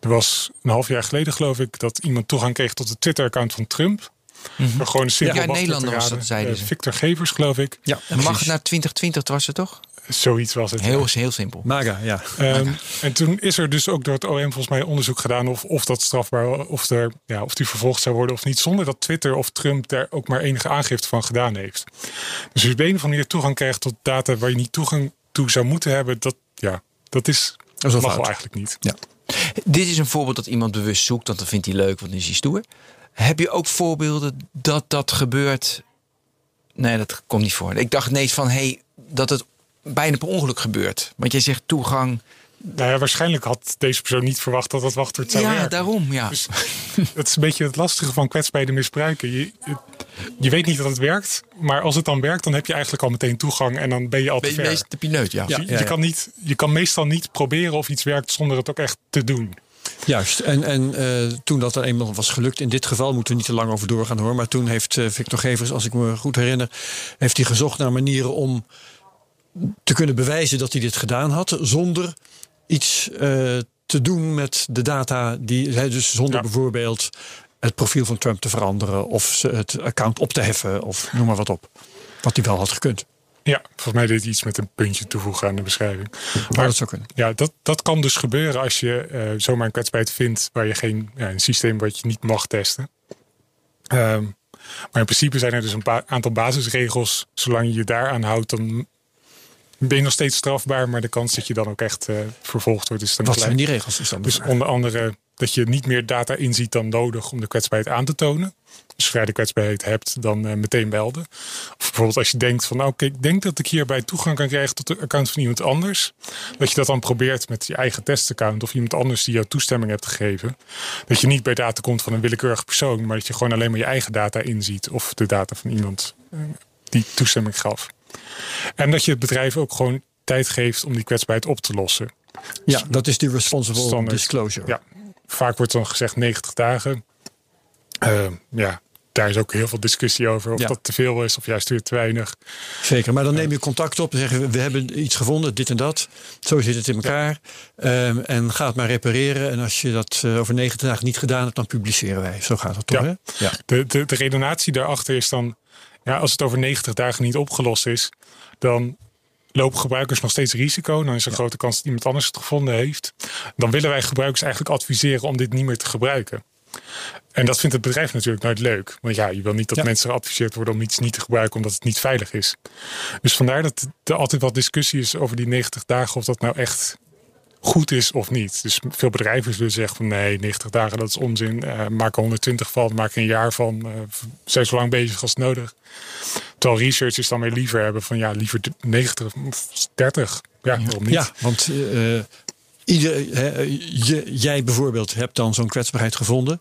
er was een half jaar geleden, geloof ik, dat iemand toegang kreeg tot het Twitter-account van Trump. Mm -hmm. Gewoon een simpel ja, Nederlander was dat, zeiden uh, Victor Gevers, geloof ik. Ja, en mag naar 2020 was het toch? Zoiets was het. Heel, heel simpel. Maga, ja. Um, en toen is er dus ook door het OM volgens mij onderzoek gedaan of, of dat strafbaar, of, er, ja, of die vervolgd zou worden of niet, zonder dat Twitter of Trump daar ook maar enige aangifte van gedaan heeft. Dus als je op een of andere manier toegang krijgt tot data waar je niet toegang toe zou moeten hebben, dat, ja, dat is, dat mag wel eigenlijk niet. Ja. Dit is een voorbeeld dat iemand bewust zoekt, want dat vindt hij leuk, want dan is hij stoer. Heb je ook voorbeelden dat dat gebeurt? Nee, dat komt niet voor. Ik dacht ineens van, hey, dat het bijna per ongeluk gebeurt. Want jij zegt toegang. Nou ja, waarschijnlijk had deze persoon niet verwacht dat dat wachtwoord zou ja, werken. Ja, daarom, ja. Dus, dat is een beetje het lastige van kwetsbare misbruiken. Je, je weet niet dat het werkt, maar als het dan werkt, dan heb je eigenlijk al meteen toegang en dan ben je al te ver. de pineut, ja. Dus je, je, kan niet, je kan meestal niet proberen of iets werkt zonder het ook echt te doen. Juist, en, en uh, toen dat dan eenmaal was gelukt, in dit geval moeten we niet te lang over doorgaan hoor, maar toen heeft uh, Victor Gevers, als ik me goed herinner, heeft hij gezocht naar manieren om te kunnen bewijzen dat hij dit gedaan had, zonder iets uh, te doen met de data die hij dus zonder ja. bijvoorbeeld het profiel van Trump te veranderen of het account op te heffen of noem maar wat op. Wat hij wel had gekund. Ja, volgens mij deed hij iets met een puntje toevoegen aan de beschrijving. Maar dat zou kunnen. Ja, dat, dat kan dus gebeuren als je uh, zomaar een kwetsbaarheid vindt waar je geen ja, een systeem wat je niet mag testen. Um, maar in principe zijn er dus een paar aantal basisregels. Zolang je je daaraan houdt, dan ben je nog steeds strafbaar. Maar de kans dat je dan ook echt uh, vervolgd wordt is dan Wat klein. zijn die regels? Is dan dus onder andere dat je niet meer data inziet dan nodig om de kwetsbaarheid aan te tonen. Dus zodra je de kwetsbaarheid hebt, dan uh, meteen melden. Of bijvoorbeeld als je denkt van, nou, oké, ik denk dat ik hierbij toegang kan krijgen tot de account van iemand anders. Dat je dat dan probeert met je eigen testaccount of iemand anders die jou toestemming hebt gegeven. Dat je niet bij data komt van een willekeurige persoon, maar dat je gewoon alleen maar je eigen data inziet of de data van iemand uh, die toestemming gaf. En dat je het bedrijf ook gewoon tijd geeft om die kwetsbaarheid op te lossen. Ja, dat is die responsible disclosure. Ja, vaak wordt dan gezegd 90 dagen. Uh, ja, daar is ook heel veel discussie over of Ja. dat te veel is of juist weer te weinig. Zeker, maar dan neem je contact op en zeggen we, we hebben iets gevonden, dit en dat. Zo zit het in elkaar. Ehm, en ga het maar repareren. En als je dat eh, over 90 dagen niet gedaan hebt, dan publiceren wij. Zo gaat het toch, Ja. hè? Ja. De, de, de redenatie daarachter is dan, ja, als het over 90 dagen niet opgelost is, dan lopen gebruikers nog steeds risico. Dan is er een grote kans dat iemand anders het gevonden heeft. Dan willen wij gebruikers eigenlijk adviseren om dit niet meer te gebruiken. En dat vindt het bedrijf natuurlijk nooit leuk. Want ja, je wil niet dat Ja. mensen geadviseerd worden om iets niet te gebruiken omdat het niet veilig is. Dus vandaar dat er altijd wat discussie is over die 90 dagen of dat nou echt goed is of niet. Dus veel bedrijven zullen zeggen van nee, 90 dagen dat is onzin. Eh maak er 120 van, maak er een jaar van. eh zijn zo lang bezig als nodig. Terwijl researchers dan weer liever hebben van ja, liever 90 of 30. Ja, waarom niet? Ja, want eh, ieder, hè, je, jij bijvoorbeeld hebt dan zo'n kwetsbaarheid gevonden.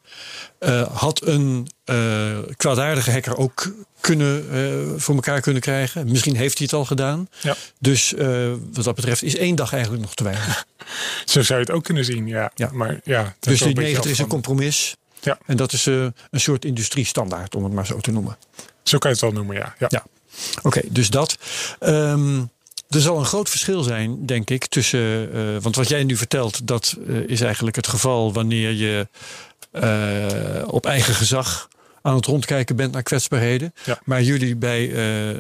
Uh, had een uh, kwaadaardige hacker ook kunnen, uh, voor elkaar kunnen krijgen. Misschien heeft hij het al gedaan. Ja. Dus wat dat betreft is één dag eigenlijk nog te weinig. Zo zou je het ook kunnen zien, ja. ja. Maar, ja dus die 90 is een compromis. Ja. En dat is een soort industriestandaard, om het maar zo te noemen. Zo kan je het wel noemen, ja. ja. ja. Oké, okay, dus dat. Um, er zal een groot verschil zijn, denk ik, tussen. Uh, want wat jij nu vertelt, dat uh, is eigenlijk het geval wanneer je uh, op eigen gezag aan het rondkijken bent naar kwetsbaarheden. Ja. Maar jullie bij,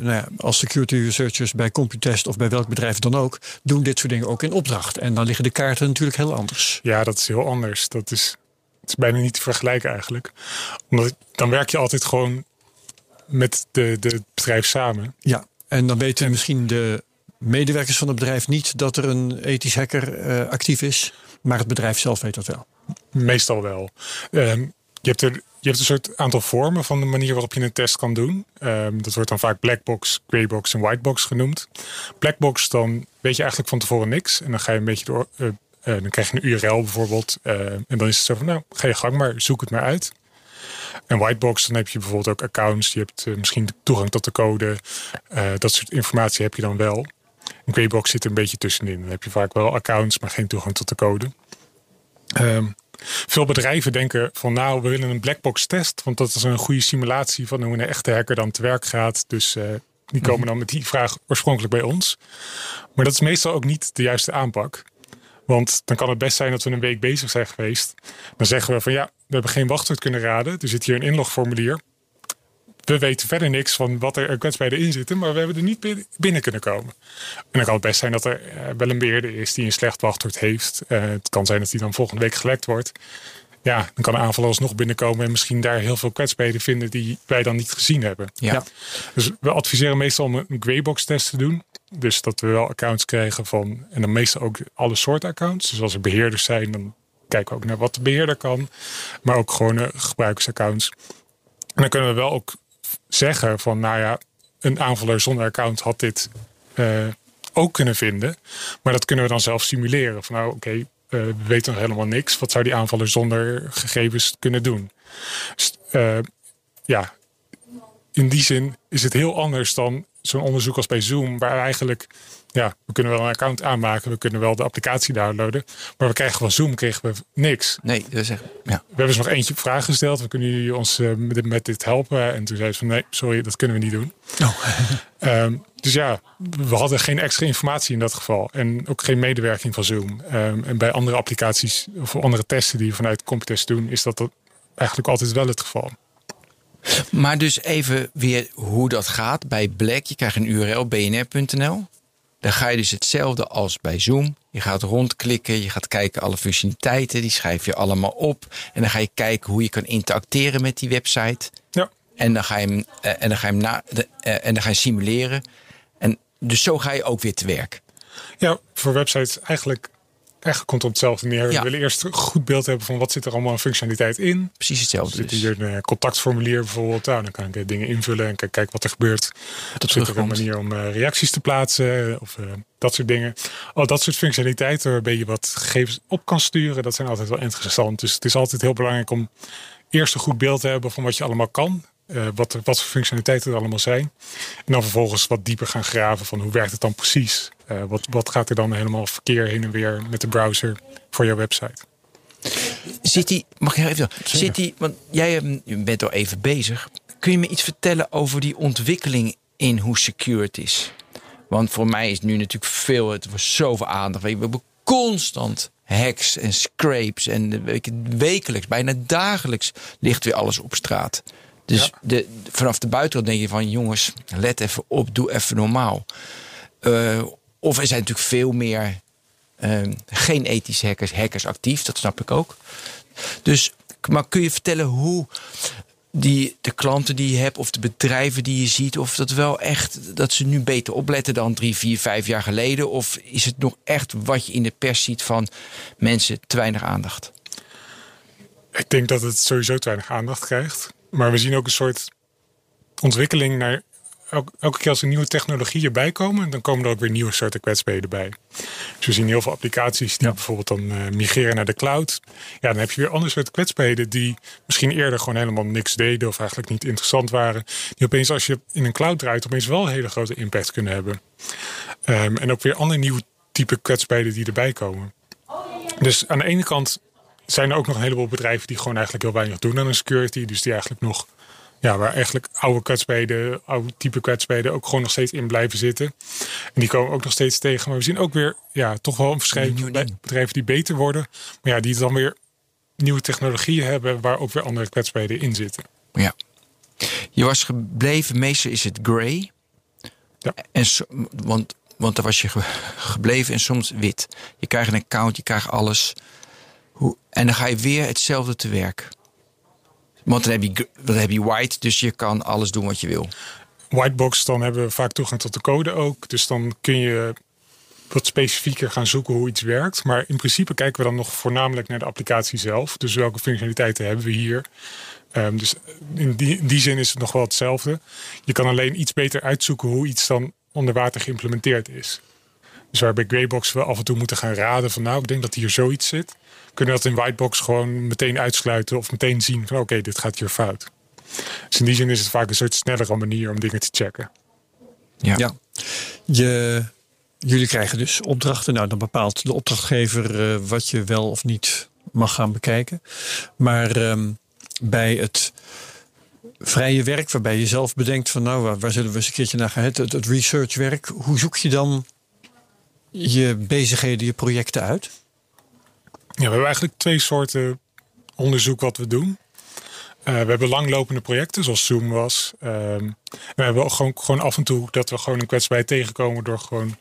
nou ja, als security researchers bij Computest of bij welk bedrijf dan ook, doen dit soort dingen ook in opdracht. En dan liggen de kaarten natuurlijk heel anders. Ja, dat is heel anders. Dat is, het is bijna niet te vergelijken eigenlijk. Omdat dan werk je altijd gewoon met de, de bedrijf samen. Ja, en dan weten misschien de medewerkers van het bedrijf niet dat er een ethisch hacker uh, actief is, maar het bedrijf zelf weet dat wel. Meestal wel. Um, je, hebt er, je hebt een soort aantal vormen van de manier waarop je een test kan doen. Um, dat wordt dan vaak blackbox, greybox en whitebox genoemd. Blackbox, dan weet je eigenlijk van tevoren niks. En dan ga je een beetje door. Uh, uh, dan krijg je een URL bijvoorbeeld. en dan is het zo van, nou, ga je gang maar, zoek het maar uit. En whitebox, dan heb je bijvoorbeeld ook accounts. Je hebt misschien toegang tot de code. dat soort informatie heb je dan wel. Een greybox zit er een beetje tussenin. Dan heb je vaak wel accounts, maar geen toegang tot de code. Um, veel bedrijven denken van nou, we willen een blackbox test. Want dat is een goede simulatie van hoe een echte hacker dan te werk gaat. Dus uh, die komen dan met die vraag oorspronkelijk bij ons. Maar dat is meestal ook niet de juiste aanpak. Want dan kan het best zijn dat we een week bezig zijn geweest. Dan zeggen we van ja, we hebben geen wachtwoord kunnen raden. Er zit hier een inlogformulier we weten verder niks van wat er kwetsbaarheden in zitten, maar we hebben er niet binnen kunnen komen. En dan kan het best zijn dat er wel een beheerder is die een slecht wachtwoord heeft. Uh, het kan zijn dat die dan volgende week gelekt wordt. Ja, dan kan de aanvaller alsnog binnenkomen en misschien daar heel veel kwetsbaarheden vinden die wij dan niet gezien hebben. Ja. ja. Dus we adviseren meestal om een greybox test te doen. Dus dat we wel accounts krijgen van, en dan meestal ook alle soorten accounts. Dus als er beheerders zijn, dan kijken ook naar wat de beheerder kan. Maar ook gewone gebruikersaccounts. En dan kunnen we wel ook zeggen van, nou ja, een aanvaller zonder account had dit uh, ook kunnen vinden. Maar dat kunnen we dan zelf simuleren. Van nou, oké, uh, we weten nog helemaal niks. Wat zou die aanvaller zonder gegevens kunnen doen? Dus, uh, ja, in die zin is het heel anders dan zo'n onderzoek als bij Zoom, waar eigenlijk ja, we kunnen wel een account aanmaken, we kunnen wel de applicatie downloaden, maar we krijgen van Zoom kregen we niks. Nee, dat is echt, ja. We hebben ze nog eentje vraag gesteld, we kunnen jullie ons uh, met, met, dit helpen? En toen zei ze van nee, sorry, dat kunnen we niet doen. Oh. um, dus ja, we hadden geen extra informatie in dat geval en ook geen medewerking van Zoom. Um, en bij andere applicaties of andere testen die we vanuit Computest doen, is dat, dat eigenlijk altijd wel het geval. Maar dus even weer hoe dat gaat bij Black. Je krijgt een URL bnr.nl. Dan ga je dus hetzelfde als bij Zoom. Je gaat rondklikken, je gaat kijken alle functionaliteiten, die schrijf je allemaal op. En dan ga je kijken hoe je kan interacteren met die website. Ja. En dan ga je hem, uh, en dan ga je hem na, de, uh, en dan ga je simuleren. En dus zo ga je ook weer te werk. Ja, voor websites eigenlijk Eigenlijk komt het op hetzelfde neer. Ja. We willen eerst een goed beeld hebben van wat zit er allemaal aan functionaliteit in. Precies hetzelfde. Zit Dus. hier een contactformulier bijvoorbeeld. Nou, dan kan ik eh, dingen invullen en kijken wat er gebeurt. Dat Zit er een manier om uh, reacties te plaatsen of uh, dat soort dingen. Al dat soort functionaliteiten waarbij je wat gegevens op kan sturen. Dat zijn altijd wel interessant. Dus het is altijd heel belangrijk om eerst een goed beeld te hebben van wat je allemaal kan. Uh, wat, wat voor functionaliteiten er allemaal zijn. En dan vervolgens wat dieper gaan graven van hoe werkt het dan precies. Uh, wat, wat gaat er dan helemaal verkeer heen en weer met de browser voor jouw website? Zit die, mag ik even Zit die, want jij bent al even bezig. Kun je me iets vertellen over die ontwikkeling in hoe secure het is? Want voor mij is nu natuurlijk veel, het was zoveel aandacht. We hebben constant hacks en scrapes en wekelijks, bijna dagelijks ligt weer alles op straat. Dus ja. de, vanaf de buitenkant denk je van jongens, let even op, doe even normaal. Uh, of er zijn natuurlijk veel meer uh, geen ethische hackers, hackers actief, dat snap ik ook. Dus, maar kun je vertellen hoe die, de klanten die je hebt of de bedrijven die je ziet, of dat wel echt dat ze nu beter opletten dan drie, vier, vijf jaar geleden? Of is het nog echt wat je in de pers ziet van mensen te weinig aandacht? Ik denk dat het sowieso te weinig aandacht krijgt. Maar we zien ook een soort ontwikkeling naar elke, elke keer als er nieuwe technologieën bij komen, dan komen er ook weer nieuwe soorten kwetsbaarheden bij. Dus we zien heel veel applicaties die bijvoorbeeld dan eh, migreren naar de cloud. Ja, dan heb je weer andere soorten kwetsbaarheden die misschien eerder gewoon helemaal niks deden of eigenlijk niet interessant waren. Die opeens als je in een cloud draait, opeens wel een hele grote impact kunnen hebben. Ehm, en ook weer andere nieuwe type kwetsbaarheden die erbij komen. Dus aan de ene kant zijn er ook nog een heleboel bedrijven die gewoon eigenlijk heel weinig doen aan een security. Dus die eigenlijk nog, ja, waar eigenlijk oude kwetsbaarheden, oude type kwetsbaarheden ook gewoon nog steeds in blijven zitten. En die komen ook nog steeds tegen. Maar we zien ook weer, ja, toch wel een verschillende bedrijven die beter worden. Maar ja, die dan weer nieuwe technologieën hebben waar ook weer andere kwetsbaarheden in zitten. Ja. Je was gebleven, meestal is het gray. Ja. En so, want, want daar was je gebleven en soms wit. Je krijgt een account, je krijgt alles. Hoe, en dan ga je weer hetzelfde te werk. Want dan heb, je, dan heb je white, dus je kan alles doen wat je wil. Whitebox, dan hebben we vaak toegang tot de code ook. Dus dan kun je wat specifieker gaan zoeken hoe iets werkt. Maar in principe kijken we dan nog voornamelijk naar de applicatie zelf. Dus welke functionaliteiten hebben we hier? Um, dus in die, in die zin is het nog wel hetzelfde. Je kan alleen iets beter uitzoeken hoe iets dan onder water geïmplementeerd is. Dus waar bij Greybox we af en toe moeten gaan raden van nou, ik denk dat hier zoiets zit. Kunnen we dat in Whitebox gewoon meteen uitsluiten of meteen zien van oké, dit gaat hier fout. Dus in die zin is het vaak een soort snellere manier om dingen te checken. Ja. ja. Je, jullie krijgen dus opdrachten. Nou, dan bepaalt de opdrachtgever uh, wat je wel of niet mag gaan bekijken. Maar um, bij het vrije werk, waarbij je zelf bedenkt van nou, waar, waar zullen we eens een keertje naar gaan, het, het, het researchwerk, hoe zoek je dan je bezigheden, je projecten uit? Ja, we hebben eigenlijk twee soorten onderzoek wat we doen. Uh, we hebben langlopende projecten, zoals Zoom was. Um, we hebben ook gewoon, gewoon af en toe dat we gewoon een kwetsbaarheid tegenkomen door gewoon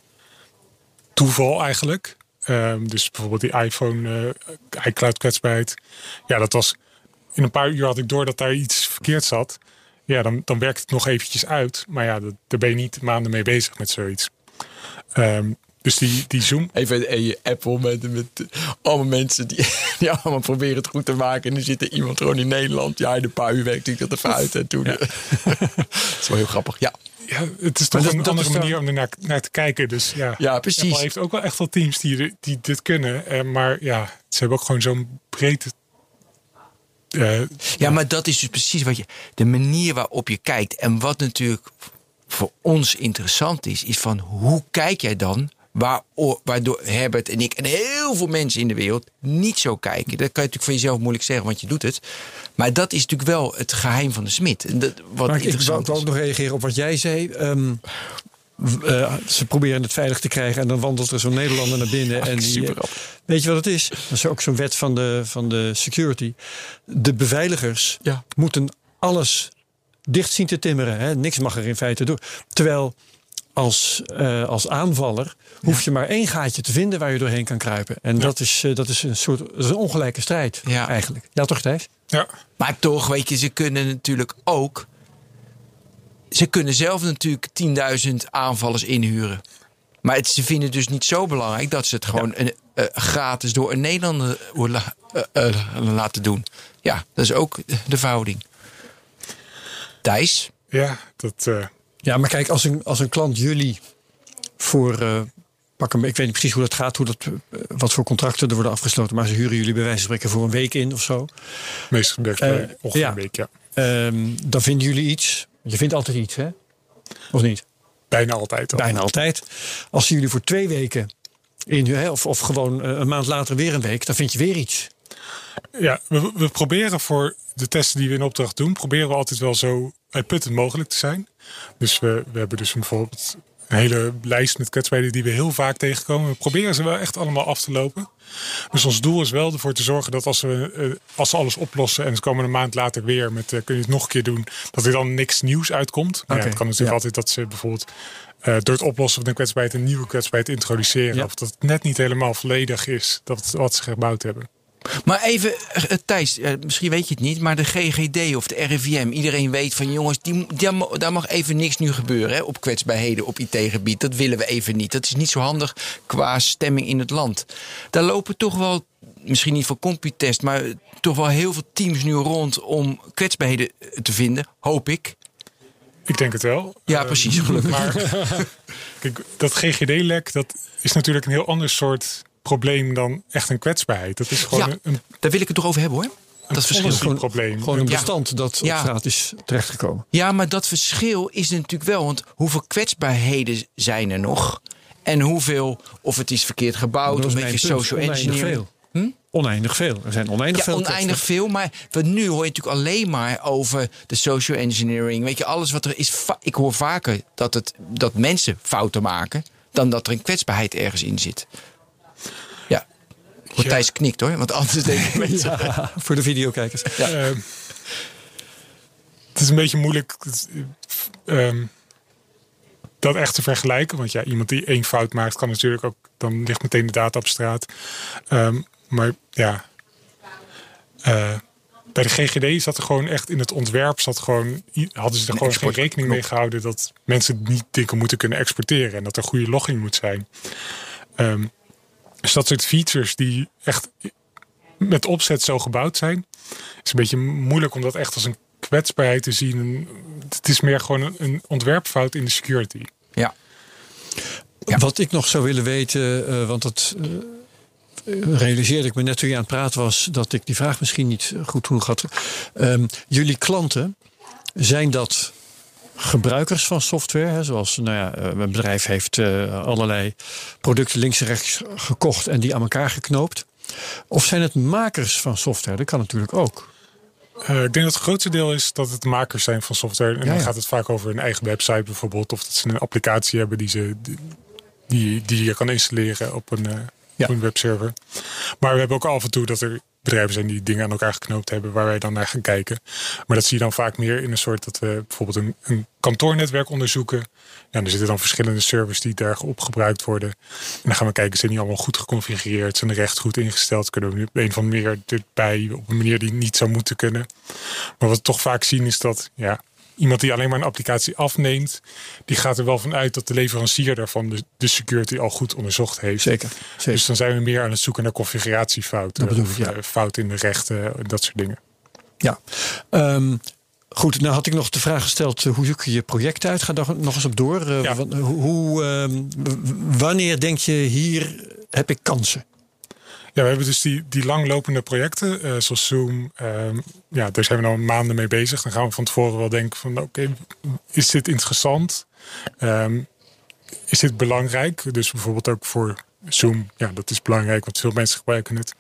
toeval eigenlijk. Um, dus bijvoorbeeld die iPhone, uh, iCloud kwetsbaarheid. Ja, dat was in een paar uur had ik door dat daar iets verkeerd zat. Ja, dan, dan werkt het nog eventjes uit. Maar ja, daar ben je niet maanden mee bezig met zoiets. Um, dus die, die Zoom. Even en je Apple met, met allemaal mensen die, die allemaal proberen het goed te maken. En er zit er iemand gewoon in Nederland. Ja, in een paar uur werkt ik dat even uit. En toen. Ja. dat is wel heel grappig. Ja. Ja, het is toch dat, een andere manier om er naar, naar, te kijken. Dus ja, ja precies. Apple heeft ook wel echt wel teams die, die dit kunnen. Eh, maar ja, ze hebben ook gewoon zo'n breedte uh, ja, maar dat is dus precies wat je. De manier waarop je kijkt. En wat natuurlijk voor ons interessant is, is van hoe kijk jij dan waardoor Herbert en ik en heel veel mensen in de wereld niet zo kijken. Dat kan je natuurlijk van jezelf moeilijk zeggen, want je doet het. Maar dat is natuurlijk wel het geheim van de smid. Wat maar ik wil ook nog reageren op wat jij zei. Um, uh, ze proberen het veilig te krijgen en dan wandelt er zo'n Nederlander naar binnen. en die, weet je wat het is? Dat is ook zo'n wet van de, van de security. De beveiligers ja. moeten alles dicht zien te timmeren. Hè? Niks mag er in feite door. Terwijl als, uh, als aanvaller hoef je maar één gaatje te vinden waar je doorheen kan kruipen. En dat, is, uh, dat is een soort dat is een ongelijke strijd ja. eigenlijk. Ja, toch Thijs? Ja. Maar toch, weet je, ze kunnen natuurlijk ook... Ze kunnen zelf natuurlijk 10.000 aanvallers inhuren. Maar het, ze vinden het dus niet zo belangrijk dat ze het gewoon ja. een, uh, gratis door een Nederlander laten doen. Ja, dat is ook de verhouding. Thijs? Ja, dat ja, maar kijk, als een, als een klant jullie voor. Uh, pak hem, ik weet niet precies hoe dat gaat, hoe dat, uh, wat voor contracten er worden afgesloten. Maar ze huren jullie bij wijze van spreken voor een week in of zo. Meestal uh, ongeveer ja. een week, ja. Um, dan vinden jullie iets. Je vindt altijd iets, hè? Of niet? Bijna altijd. Al. Bijna altijd. Als jullie voor twee weken in, of, of gewoon een maand later weer een week, dan vind je weer iets. Ja, we, we proberen voor de testen die we in opdracht doen, proberen we altijd wel zo uitputtend mogelijk te zijn. Dus we, we hebben dus bijvoorbeeld een hele lijst met kwetsbaarheden die we heel vaak tegenkomen. We proberen ze wel echt allemaal af te lopen. Dus ons doel is wel ervoor te zorgen dat als we, uh, als ze alles oplossen en ze komen een maand later weer met uh, kun je het nog een keer doen, dat er dan niks nieuws uitkomt. Okay, ja, het kan natuurlijk altijd dat ze bijvoorbeeld uh, door het oplossen van een kwetsbaarheid een nieuwe kwetsbaarheid introduceren. Ja. Of dat het net niet helemaal volledig is dat wat ze gebouwd hebben. Maar even, uh, Thijs, uh, misschien weet je het niet, maar de GGD of de RIVM, iedereen weet van jongens, die, die, daar mag even niks nu gebeuren hè, op kwetsbaarheden op IT-gebied. Dat willen we even niet. Dat is niet zo handig qua stemming in het land. Daar lopen toch wel, misschien niet voor Computest, maar toch wel heel veel teams nu rond om kwetsbaarheden te vinden, hoop ik. Ik denk het wel. Ja, Ehm, precies, gelukkig. Maar kijk, dat GGD-lek, dat is natuurlijk een heel ander soort probleem dan echt een kwetsbaarheid. Dat is gewoon Ja. een, een, Daar wil ik het toch over hebben hoor. Dat verschil. policy probleem. Gewoon een Ja. bestand dat Ja. op straat is terechtgekomen. Ja, maar dat verschil is er natuurlijk wel. Want hoeveel kwetsbaarheden zijn er nog? En hoeveel, of het is verkeerd gebouwd, of is een beetje social engineering. veel. Hm? Oneindig veel. Er zijn oneindig Ja, veel. oneindig veel. Maar wat nu hoor je natuurlijk alleen maar over de social engineering. Weet je, alles wat er is. Ik hoor vaker dat, het, dat mensen fouten maken. dan dat er een kwetsbaarheid ergens in zit. Ja. Matthijs knikt hoor, want anders denken mensen. Ja, voor de videokijkers. Ehm, het is een beetje moeilijk ehm, dat echt te vergelijken. Want ja, iemand die één fout maakt, kan natuurlijk ook. Dan ligt meteen de data op straat. Ehm, maar ja. eh, bij de GGD zat er gewoon echt in het ontwerp zat gewoon, hadden ze er gewoon geen rekening mee gehouden dat mensen niet dingen moeten kunnen exporteren en dat er goede logging moet zijn. Ehm, dus dat soort features die echt met opzet zo gebouwd zijn, is een beetje moeilijk om dat echt als een kwetsbaarheid te zien. En Het is meer gewoon een, ontwerpfout in de security. Ja. Ja. Wat ik nog zou willen weten, eh, want dat eh, realiseerde ik me net toen je aan het praten was, dat ik die vraag misschien niet goed genoeg had. Ehm, jullie klanten, zijn dat gebruikers van software? Hè, zoals nou ja, eh, een bedrijf heeft eh, allerlei producten links en rechts gekocht en die aan elkaar geknoopt. Of zijn het makers van software? Dat kan natuurlijk ook. Eh, ik denk dat het grootste deel is dat het makers zijn van software. En Ja, dan gaat het vaak over een eigen website bijvoorbeeld. Of dat ze een applicatie hebben die, ze, die, die je kan installeren op een, Ja. op een webserver. Maar we hebben ook af en toe dat er bedrijven zijn die dingen aan elkaar geknoopt hebben. Waar wij dan naar gaan kijken. Maar dat zie je dan vaak meer in een soort dat we bijvoorbeeld een, een kantoornetwerk onderzoeken. Ja, er zitten dan verschillende servers die daarop gebruikt worden. En dan gaan we kijken, zijn die allemaal goed geconfigureerd? Zijn de recht goed ingesteld? Kunnen we nu een andere manier erbij op een manier die niet zou moeten kunnen? Maar wat we toch vaak zien is dat ja, iemand die alleen maar een applicatie afneemt, die gaat er wel van uit dat de leverancier daarvan de, de security al goed onderzocht heeft. Zeker. zeker. Dus dan zijn we meer aan het zoeken naar configuratiefouten. Dat bedoel of ja. eh, fouten in de rechten, dat soort dingen. Ja. Ehm, goed, nou had ik nog de vraag gesteld, eh, hoe zoek je je project uit? Ga daar nog eens op door. Eh, Ja. hoe, hoe, ehm, wanneer denk je, hier heb ik kansen? Ja, we hebben dus die, die langlopende projecten, eh, zoals Zoom. ehm, ja, daar zijn we al maanden mee bezig. Dan gaan we van tevoren wel denken van, oké, is dit interessant? Ehm, is dit belangrijk? Dus bijvoorbeeld ook voor Zoom. Ja, dat is belangrijk, want veel mensen gebruiken het.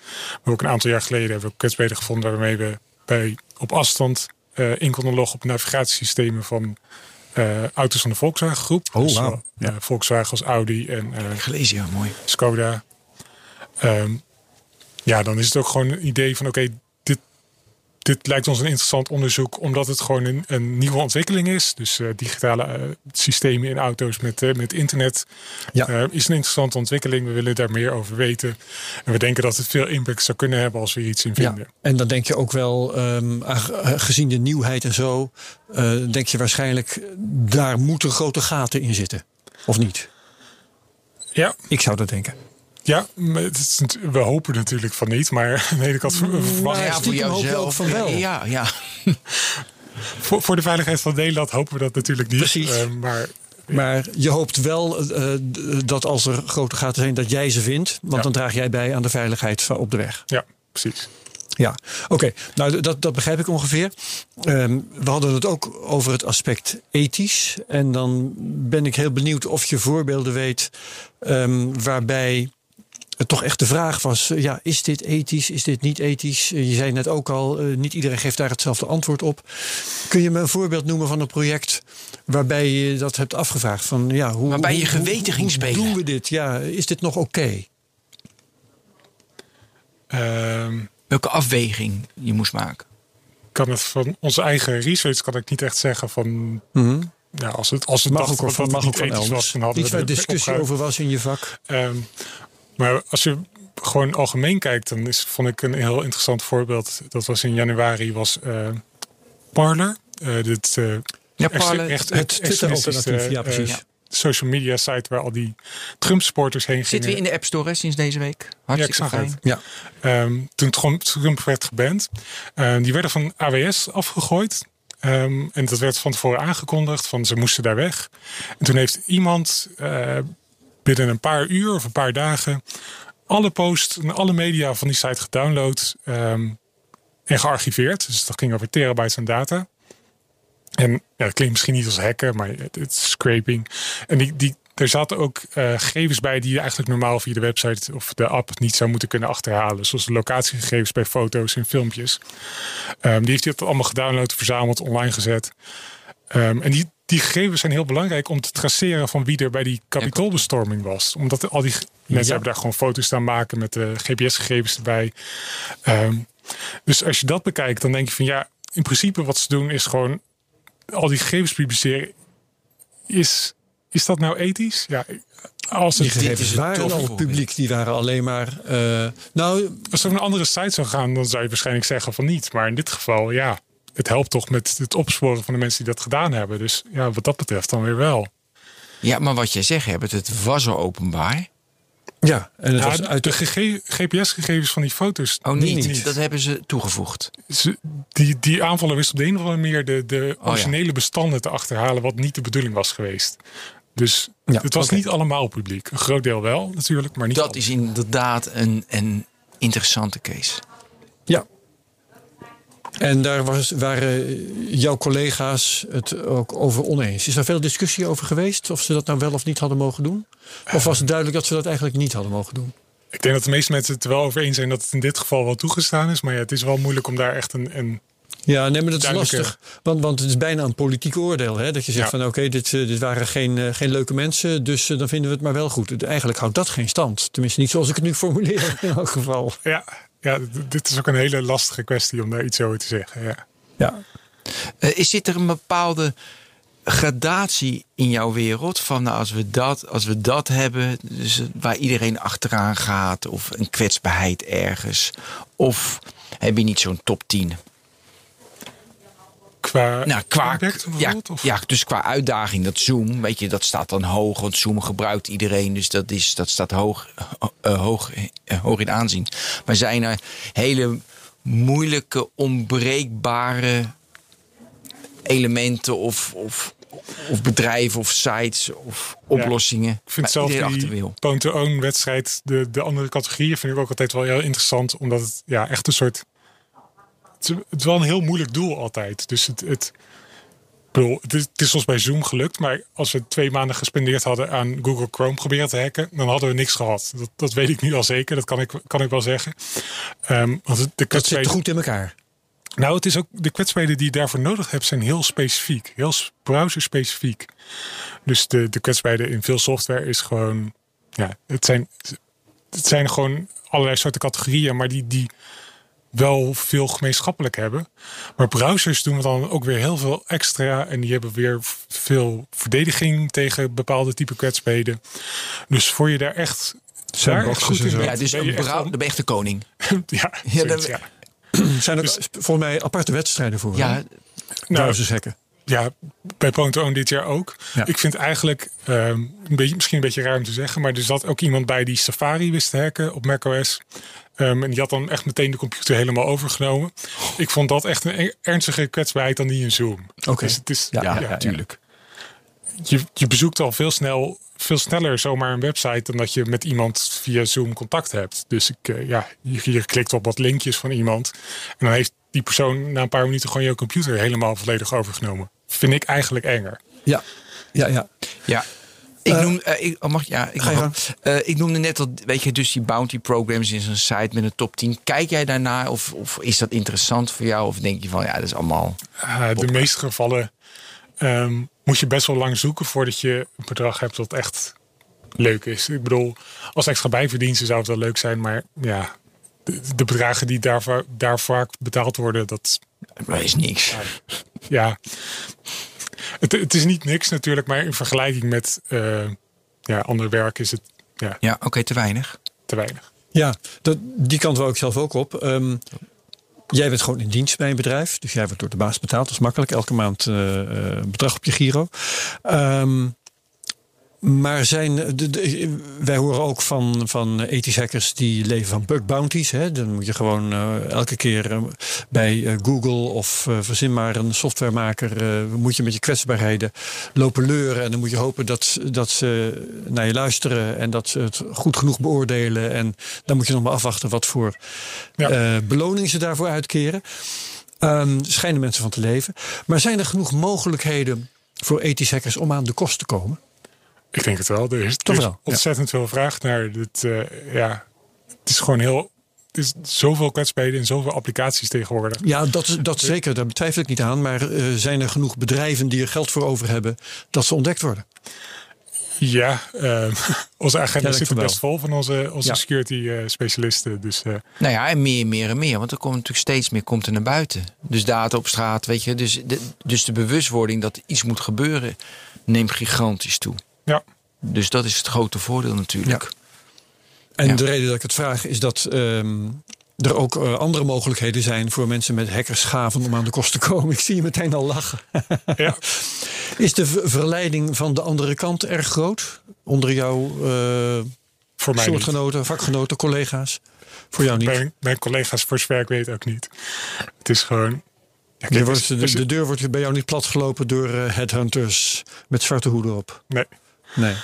Maar ook een aantal jaar geleden hebben we ook kwetsbaarheden gevonden... waarmee we bij, op afstand eh, in konden loggen op navigatiesystemen van... eh, auto's van de Volkswagen groep. Oh, Dus ja, Volkswagen als Audi en Gelezen, ja, mooi. Skoda. Ehm, ja, dan is het ook gewoon een idee van oké, dit, dit lijkt ons een interessant onderzoek omdat het gewoon een, een nieuwe ontwikkeling is. Dus eh, digitale eh, systemen in auto's met, eh, met internet Ja. is een interessante ontwikkeling. We willen daar meer over weten. En we denken dat het veel impact zou kunnen hebben als we iets in vinden. Ja. En dan denk je ook wel, ehm, eh, gezien de nieuwheid en zo, denk je waarschijnlijk, daar moeten grote gaten in zitten. Of niet? Ja, Ik zou dat denken. Ja het is, we hopen natuurlijk van niet. Maar aan de ene kant ver- verwachten Maar Ja, voor stiekem hoop je jouzelf. ook van wel. Ja, ja. voor, voor de veiligheid van Nederland hopen we dat natuurlijk niet. Precies. Eh, maar Maar je hoopt wel eh, dat als er grote gaten zijn, dat jij ze vindt. Want Ja. dan draag jij bij aan de veiligheid van- op de weg. ja, precies. Ja, oké. Nou, dat, dat begrijp ik ongeveer. Ehm, we hadden het ook over het aspect ethisch. En dan ben ik heel benieuwd of je voorbeelden weet ehm, waarbij toch echt de vraag was: eh, ja, is dit ethisch? Is dit niet ethisch? Eh, Je zei net ook al, eh, niet iedereen geeft daar hetzelfde antwoord op. Kun je me een voorbeeld noemen van een project waarbij je dat hebt afgevraagd? Van, ja, hoe, Waarbij je hoe- geweten hoe- ging hoe spelen. doen we dit? Ja, is dit nog oké? Ehm, Welke afweging je moest maken. kan het van onze eigen research kan ik niet echt zeggen van ja, als het als het Mag dacht ook, dat van, mag ook van elders. was, dan hadden Iets we waar discussie opgehouden. over was in je vak. Ehm, maar als je gewoon algemeen kijkt, dan is, vond ik een heel interessant voorbeeld. Dat was in januari was eh Parler. Eh dit eh, Ja, Parler, echt- het Twitter-alternatief, ja, social media site waar al die Trump supporters heen Zit gingen. weer in de App Store hè, sinds deze week. Hartstikke zag fijn. het. Ja. Ehm, toen Trump, Trump werd geband. Eh, die werden van AWS afgegooid. Ehm, en dat werd van tevoren aangekondigd, van ze moesten daar weg. En toen heeft iemand uh, binnen een paar uur of een paar dagen alle posts en alle media van die site gedownload um, en gearchiveerd. Dus dat ging over terabytes aan data. En ja, dat klinkt misschien niet als hacken, maar het is scraping. En die, die, er zaten ook uh, gegevens bij die je eigenlijk normaal via de website of de app niet zou moeten kunnen achterhalen. Zoals de locatiegegevens bij foto's en filmpjes. Um, die heeft hij allemaal gedownload, verzameld, online gezet. Um, en die, die gegevens zijn heel belangrijk om te traceren van wie er bij die kapitoolbestorming was. Omdat al die mensen hebben daar gewoon foto's staan maken met de GPS-gegevens erbij. Um, dus als je dat bekijkt, dan denk je van ja, in principe wat ze doen is gewoon al die gegevens publiceren. Is, is dat nou ethisch? Ja, als het, die gegevens waren al publiek, die waren alleen maar. Uh, nou, als er een andere site zou gaan, dan zou je waarschijnlijk zeggen van niet. Maar in dit geval, ja, het helpt toch met het opsporen van de mensen die dat gedaan hebben. Dus ja, wat dat betreft dan weer wel. Ja, maar wat jij zegt, Herbert, het was al openbaar. Ja, en het was uit de GPS-gegevens van die foto's. Oh, niet. niet. Dat hebben ze toegevoegd. Ze, die, die aanvaller wist op de een of andere manier de, de originele bestanden te achterhalen, wat niet de bedoeling was geweest. Dus het was niet allemaal publiek. Een groot deel wel natuurlijk, maar niet. Dat is inderdaad een, een interessante case. Ja. En daar was, waren jouw collega's het ook over oneens. Is daar veel discussie over geweest? Of ze dat nou wel of niet hadden mogen doen? Of was het duidelijk dat ze dat eigenlijk niet hadden mogen doen? Ik denk dat de meeste mensen het er wel over eens zijn dat het in dit geval wel toegestaan is. Maar ja, het is wel moeilijk om daar echt een, een ja, nee, maar dat is lastig. Want, want het is bijna een politiek oordeel. Hè? Dat je zegt van oké, dit, eh, dit waren geen, eh, geen leuke mensen. Dus eh, dan vinden we het maar wel goed. Eigenlijk houdt dat geen stand. Tenminste, niet zoals ik het nu formuleer in elk geval. Ja, ja dit is ook een hele lastige kwestie om daar iets over te zeggen. Ja. ja. is dit er een bepaalde gradatie in jouw wereld? Van nou, als we dat, als we dat hebben, dus waar iedereen achteraan gaat, of een kwetsbaarheid ergens, of heb je niet zo'n top 10? Qua, nou, qua ja, ja, dus qua uitdaging, dat Zoom, weet je, dat staat dan hoog. Want Zoom gebruikt iedereen, dus dat, is, dat staat hoog, uh, hoog, uh, hoog in aanzien. Maar zijn er hele moeilijke, onbreekbare elementen of, of, of bedrijven of sites of oplossingen. ik vind zelf die point-to-own wedstrijd, de, de andere categorieën vind ik ook altijd wel heel interessant. Omdat het ja, echt een soort het is wel een heel moeilijk doel altijd. Dus het, het, het, is, het is ons bij Zoom gelukt. Maar als we twee maanden gespendeerd hadden aan Google Chrome proberen te hacken, dan hadden we niks gehad. Dat, dat weet ik nu al zeker. Dat kan ik, kan ik wel zeggen. Um, want de dat zit goed in elkaar. Nou, het is ook de kwetsbaarheden die je daarvoor nodig hebt, zijn heel specifiek. Heel browser specifiek. Dus de, de kwetsbaarheden in veel software is gewoon. Ja, het zijn, het zijn gewoon allerlei soorten categorieën, maar die, die wel veel gemeenschappelijk hebben. Maar browsers doen dan ook weer heel veel extra. En die hebben weer veel verdediging tegen bepaalde type kwetsbaarheden. Dus voor je daar echt, daar echt goed in Ja, dus ben je echt de echte koning. ja, ja, ja. Zijn er dus, volgens mij aparte wedstrijden voor? Ja, browsers hacken. Ja, bij Ponto dit jaar ook. Ik vind eigenlijk, um, een beetje, misschien een beetje ruim te zeggen, maar er zat ook iemand bij die Safari wist te hacken op macOS. Um, en die had dan echt meteen de computer helemaal overgenomen. Ik vond dat echt een ernstige kwetsbaarheid dan die in Zoom. Oké. Dus het is, ja, ja, ja, natuurlijk. Je, je bezoekt al veel, snel, veel sneller zomaar een website dan dat je met iemand via Zoom contact hebt. Dus ik, uh, ja, je, je klikt op wat linkjes van iemand. En dan heeft die persoon na een paar minuten gewoon je computer helemaal volledig overgenomen. Vind ik eigenlijk enger. Ja, ja, ja. Ja, ik, uh, noem, uh, ik, oh, mag, ja, ik, mag, uh, ik noemde net dat, weet je, dus die bounty programs in zo'n site met een top 10. Kijk jij daarnaar of, of is dat interessant voor jou? Of denk je van, ja, dat is allemaal... de meeste gevallen um, moet je best wel lang zoeken voordat je een bedrag hebt dat echt leuk is. Ik bedoel, als extra bijverdiensten zou het wel leuk zijn, maar ja, de, de bedragen die daar, daar vaak betaald worden, dat... Dat is niks. Ja, het, het, is niet niks natuurlijk, maar in vergelijking met uh, ja, ander werk is het. Ja, ja oké, te weinig. Te weinig. Ja, dat, die kant wil ik zelf ook op. Um, jij bent gewoon in dienst bij een bedrijf, dus jij wordt door de baas betaald. Dat is makkelijk, elke maand uh, bedrag op je giro. Um, Maar zijn, de, de- wij horen ook van, van ethisch hackers die leven van bug bounties. Hè. Dan moet je gewoon eh, elke keer eh, bij eh, Google of eh, verzin maar een softwaremaker. eh, moet je met je kwetsbaarheden lopen leuren. En dan moet je hopen dat, dat ze naar je luisteren en dat ze het goed genoeg beoordelen. En dan moet je nog maar afwachten wat voor Ja. eh, beloning ze daarvoor uitkeren. Ehm schijnen mensen van te leven. Maar zijn er genoeg mogelijkheden voor ethisch hackers om aan de kost te komen? Ik denk het wel. Er is, Toch er is wel, ja. ontzettend veel vraag naar. Het, eh, ja, het is gewoon heel. Het is zoveel kwetsbaarheden en zoveel applicaties tegenwoordig. Ja, dat, is- dat zeker, daar betwijfel ik niet aan. Maar eh, zijn er genoeg bedrijven die er geld voor over hebben dat ze ontdekt worden? Ja, eh, onze agenda zit er best vol van onze, onze Ja. security eh, specialisten. Dus eh, Nou ja, en meer, meer en meer. Want er komt natuurlijk steeds meer komt er naar buiten. Dus data op straat, weet je. Dus de, dus de bewustwording dat iets moet gebeuren neemt gigantisch toe. Ja, Dus dat is het grote voordeel natuurlijk. En Ja. de reden dat ik het vraag is dat ehm, er ook eh, andere mogelijkheden zijn voor mensen met hackersgaven om aan de kost te komen. Ik zie je meteen al lachen. ja. Is de verleiding van de andere kant erg groot? Onder jouw eh, voor mij niet. soortgenoten, vakgenoten, collega's? Voor jou niet? Mijn, mijn collega's, voor zover ik weet, ook niet. Het is gewoon. Ja, kijk, wordt, de, de deur wordt bij jou niet platgelopen door eh, headhunters met zwarte hoeden op. nee. Nee.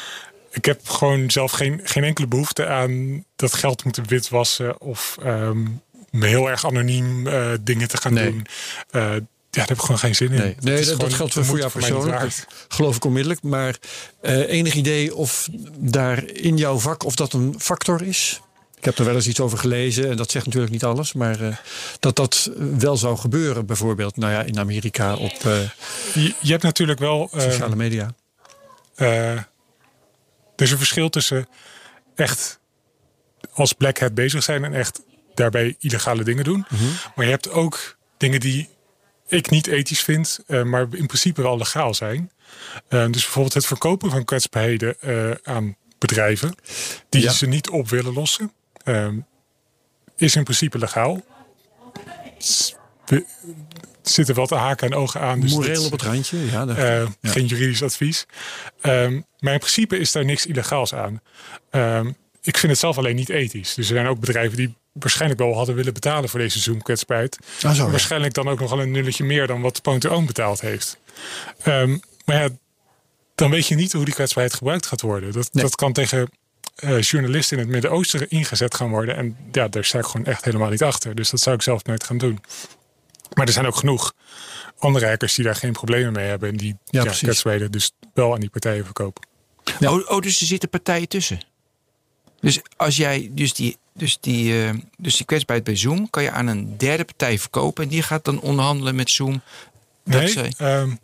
Ik heb gewoon zelf geen, geen enkele behoefte aan dat geld moeten witwassen of ehm, me heel erg anoniem eh, dingen te gaan Nee. doen. Eh, ja, daar heb ik gewoon geen zin in. Nee, is dat, gewoon dat geldt de voor jou persoonlijk. Dat geloof ik onmiddellijk. Maar eh, enig idee of daar in jouw vak, of dat een factor is? Ik heb er wel eens iets over gelezen en dat zegt natuurlijk niet alles. Maar dat dat wel zou gebeuren, bijvoorbeeld nou ja, in Amerika op Je, je hebt natuurlijk wel. ehm, sociale media. Er is een verschil tussen echt als black hat bezig zijn en echt daarbij illegale dingen doen. Mhm. Maar je hebt ook dingen die ik niet ethisch vind, eh, maar in principe wel legaal zijn. Eh, dus bijvoorbeeld het verkopen van kwetsbaarheden eh, aan bedrijven die Ja. ze niet op willen lossen, is in principe legaal. Er zitten wat haken en ogen aan. Dus Moreel op het randje. Ja, dat- eh, Ja. Geen juridisch advies. Ehm, maar in principe is daar niks illegaals aan. Ehm, ik vind het zelf alleen niet ethisch. Dus er zijn ook bedrijven die waarschijnlijk wel hadden willen betalen voor deze Zoom-kwetsbaarheid. Ah, zo, ja. Waarschijnlijk dan ook nog wel een nulletje meer dan wat Point Own betaald heeft. Ehm, maar ja, dan weet je niet hoe die kwetsbaarheid gebruikt gaat worden. Dat, Nee. dat kan tegen eh, journalisten in het Midden-Oosten ingezet gaan worden. En ja, daar sta ik gewoon echt helemaal niet achter. Dus dat zou ik zelf nooit gaan doen. Maar er zijn ook genoeg andere hackers die daar geen problemen mee hebben. En die Ja, ja, dus wel aan die partijen verkopen. Ja. Oh, oh, dus er zitten partijen tussen. Dus als jij dus die, dus die, eh, dus die kwetsbaarheid bij Zoom kan je aan een derde partij verkopen en die gaat dan onderhandelen met Zoom. Dat Nee, zij- ehm,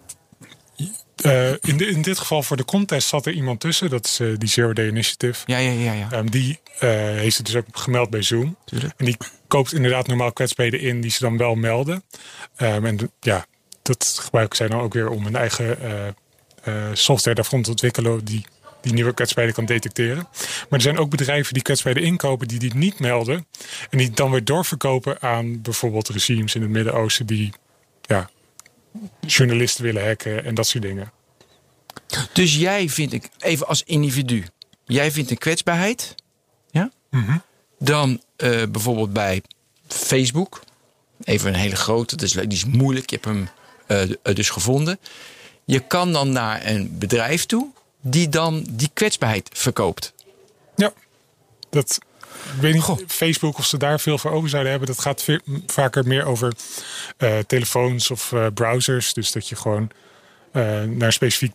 eh, in, de- in dit geval voor de contest zat er iemand tussen. Dat is eh, die Zero Day Initiative. ja, ja, ja, ja. Ehm, die eh, heeft het dus ook gemeld bij Zoom. Tuurlijk. En die koopt inderdaad normaal kwetsbaarheden in die ze dan wel melden. Ehm, en de- ja, dat gebruiken zij dan ook weer om een eigen software daarvan te ontwikkelen die die nieuwe kwetsbaarheden kan detecteren. Maar er zijn ook bedrijven die kwetsbaarheden inkopen die die niet melden. En die dan weer doorverkopen aan bijvoorbeeld regimes in het Midden-Oosten die ja, journalisten willen hacken en dat soort dingen. Dus jij vindt, ik even als individu, jij vindt een kwetsbaarheid, ja? Dan eh, bijvoorbeeld bij Facebook, even een hele grote, is, die is moeilijk, je hebt hem eh, dus gevonden. Je kan dan naar een bedrijf toe die dan die kwetsbaarheid verkoopt. Ja, dat. Ik weet niet, Facebook of ze daar veel voor over zouden hebben. Dat gaat vaker meer over eh, telefoons of eh, browsers. Dus dat je gewoon eh, naar een specifiek,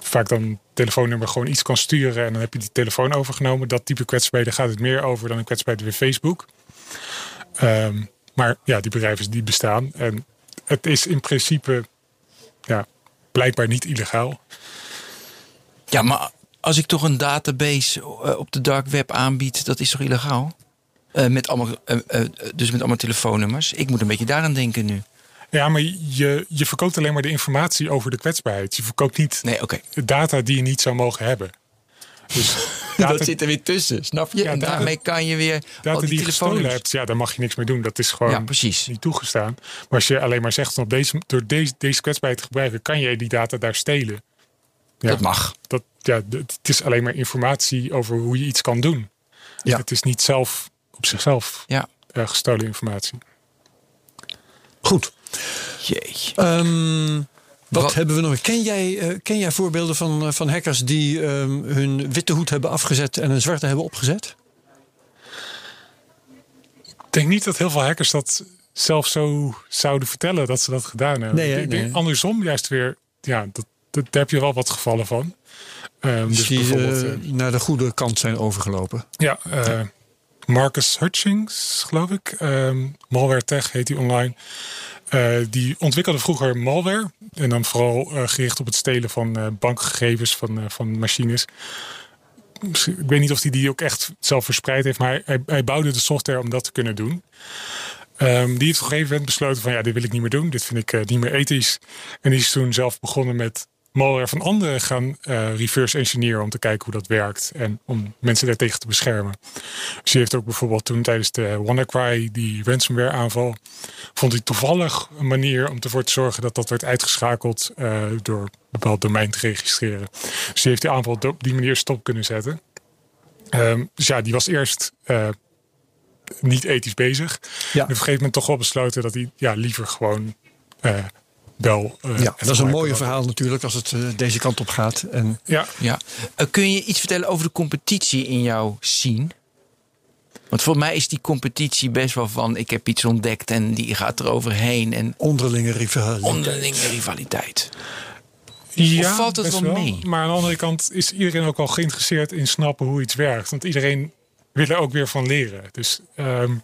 vaak dan telefoonnummer, gewoon iets kan sturen. En dan heb je die telefoon overgenomen. Dat type kwetsbaarheden gaat het meer over dan een kwetsbaarheid bij Facebook. Ehm, maar ja, die bedrijven die bestaan. En het is in principe ja, blijkbaar niet illegaal. Ja, maar als ik toch een database eh, op de dark web aanbied, dat is toch illegaal? Eh, met allemaal, eh, dus met allemaal telefoonnummers. Ik moet een beetje daaraan denken nu. Ja, maar je, je verkoopt alleen maar de informatie over de kwetsbaarheid. Je verkoopt niet Nee, oké. data die je niet zou mogen hebben. Dus data, Dat zit er weer tussen, snap je? Ja, en data- daarmee kan je weer data die, die je gestolen hebt, ja, daar mag je niks mee doen. Dat is gewoon Ja, precies. niet toegestaan. Maar als je alleen maar zegt, op deze, door deze, deze kwetsbaarheid te gebruiken, kan je die data daar stelen. Ja. Dat mag. Dat, ja, het is alleen maar informatie over hoe je iets kan doen. Ja. Het is niet zelf op zichzelf Ja. eh, gestolen informatie. Goed. Jeetje. Ehm, wat, Wat- hebben we nog? Ken jij, eh, ken jij voorbeelden van, eh, van hackers die ehm, hun witte hoed hebben afgezet en een zwarte hebben opgezet? Ik denk niet dat heel veel hackers dat zelf zo zouden vertellen dat ze dat gedaan hebben. Nee, hè? ik denk Nee. andersom juist weer, ja, dat, daar heb je wel wat gevallen van. Ehm, Dus die eh, eh, naar de goede kant zijn overgelopen. ja, eh, Marcus Hutchings, geloof ik. ehm Malware Tech heet die online. Die ontwikkelde vroeger malware. En dan vooral gericht op het stelen van bankgegevens van, van machines. Ik weet niet of hij die ook echt zelf verspreid heeft, maar hij, hij bouwde de software om dat te kunnen doen. Ehm, die heeft op een gegeven moment besloten van ja, dit wil ik niet meer doen. Dit vind ik niet meer ethisch. En die is toen zelf begonnen met malware van anderen gaan eh, reverse engineeren om te kijken hoe dat werkt en om mensen daartegen te beschermen. Dus die heeft ook bijvoorbeeld toen tijdens de WannaCry, die ransomware aanval, vond hij toevallig een manier om ervoor te zorgen dat dat werd uitgeschakeld eh, door een bepaald domein te registreren. Dus die heeft die aanval op die manier stop kunnen zetten. Ehm, dus ja, die was eerst eh, niet ethisch bezig. Ja. En op een gegeven moment toch wel besloten dat hij ja, liever gewoon wel. eh, Ja, dat is een mooie verhaal natuurlijk als het eh, deze kant op gaat. En Ja, Ja. Eh, kun je iets vertellen over de competitie in jouw scene? Want voor mij is die competitie best wel van... ik heb iets ontdekt en die gaat er overheen. En onderlinge rivaliteit. onderlinge rivaliteit. Ja, Of valt het best wel mee? Maar aan de andere kant is iedereen ook wel geïnteresseerd in snappen hoe iets werkt. Want iedereen wil er ook weer van leren. Dus ehm,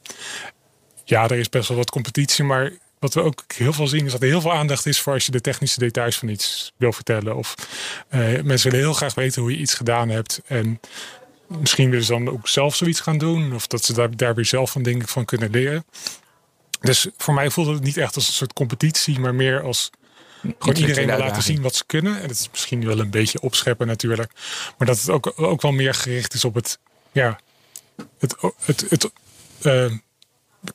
ja, er is best wel wat competitie. Maar wat we ook heel veel zien is dat er heel veel aandacht is voor als je de technische details van iets wil vertellen. Of eh, mensen willen heel graag weten hoe je iets gedaan hebt. En misschien willen ze dan ook zelf zoiets gaan doen. Of dat ze daar, daar weer zelf van dingen van kunnen leren. Dus voor mij voelde het niet echt als een soort competitie, maar meer als gewoon iedereen wil laten zien wat ze kunnen. En het is misschien wel een beetje opscheppen natuurlijk. Maar dat het ook, ook wel meer gericht is op het, ja, het, het, het, eh,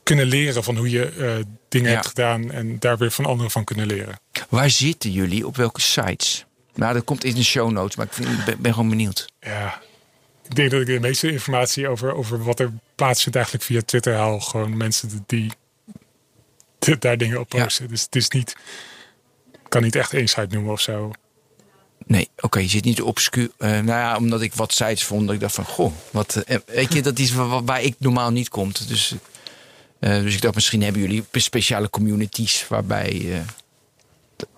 kunnen leren van hoe je eh, dingen Ja. hebt gedaan. En daar weer van anderen van kunnen leren. Waar zitten jullie? Op welke sites? Nou, dat komt in de show notes, maar ik vind- ben, ben gewoon benieuwd. Ja, ik denk dat ik de meeste informatie over, over wat er plaatsvindt eigenlijk via Twitter haal. Gewoon mensen die, die daar dingen op Ja. posten. Dus het is niet, ik kan niet echt één site noemen of zo. Nee, oké, je zit niet obscuur. eh nou ja, omdat ik wat sites vond, dat ik dacht van, goh, wat, eh, weet je, dat is waar, waar ik normaal niet kom. Dus, dus ik dacht, misschien hebben jullie speciale communities waarbij eh,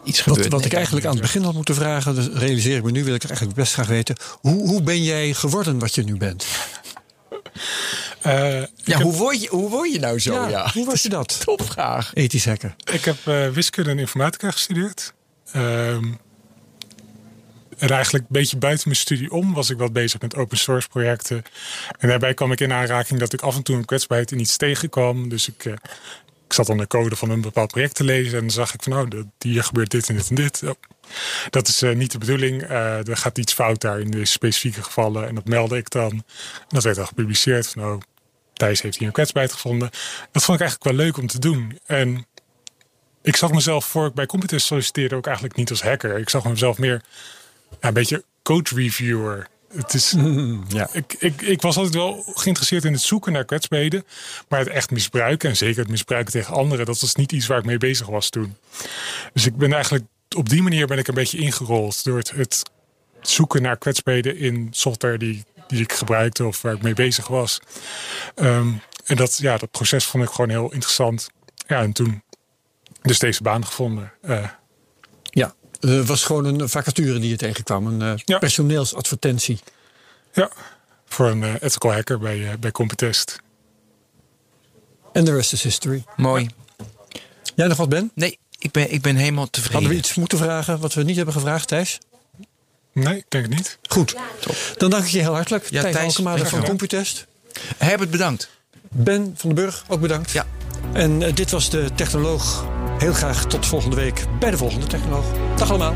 iets Wat, gebeurt. wat Nee, ik eigenlijk aan het begin had moeten vragen, dus realiseer ik me nu, wil ik eigenlijk best graag weten. Hoe, hoe ben jij geworden wat je nu bent? Eh, Ja, heb, hoe word, je, hoe word je nou zo? Ja, Hoe was je dat? Topvraag. Ethisch hacker. ik heb eh, wiskunde en informatica gestudeerd. Ehm, en eigenlijk een beetje buiten mijn studie om was ik wat bezig met open source projecten. En daarbij kwam ik in aanraking dat ik af en toe een kwetsbaarheid in iets tegenkwam. Dus ik, eh, ik zat dan de code van een bepaald project te lezen. En dan zag ik van, nou, dat- hier gebeurt dit en dit en dit. Oh, dat is eh, niet de bedoeling. Eh, er gaat iets fout daar in deze specifieke gevallen. En dat meldde ik dan. En dat werd dan gepubliceerd. Van, oh, Thijs heeft hier een kwetsbaarheid gevonden. Dat vond ik eigenlijk wel leuk om te doen. En ik zag mezelf voor ik bij Computers solliciteerde ook eigenlijk niet als hacker. Ik zag mezelf meer ja, een beetje code reviewer. Het is, Ja. ik, ik, ik was altijd wel geïnteresseerd in het zoeken naar kwetsbaarheden. Maar het echt misbruiken, en zeker het misbruiken tegen anderen, dat was niet iets waar ik mee bezig was toen. Dus ik ben eigenlijk op die manier ben ik een beetje ingerold door het, het zoeken naar kwetsbaarheden in software die, die ik gebruikte of waar ik mee bezig was. Ehm, en dat, ja, dat proces vond ik gewoon heel interessant. Ja, en toen dus deze baan gevonden. Eh, Het was gewoon een vacature die je tegenkwam. Een eh, Ja. personeelsadvertentie. ja, voor een eh, ethical hacker bij, bij Computest. En de rest is history. Mooi. Jij nog wat, Ben? Nee, ik ben, ik ben helemaal tevreden. Hadden we iets moeten vragen wat we niet hebben gevraagd, Thijs? Nee, ik denk het niet. Goed. Dan dank ik je heel hartelijk. Ja, Thijs Thijs, van. Computest. Herbert, bedankt. Ben van den Burg, ook bedankt. Ja. En dit was de Technoloog. Heel graag tot volgende week bij de volgende Technoloog. Dag allemaal.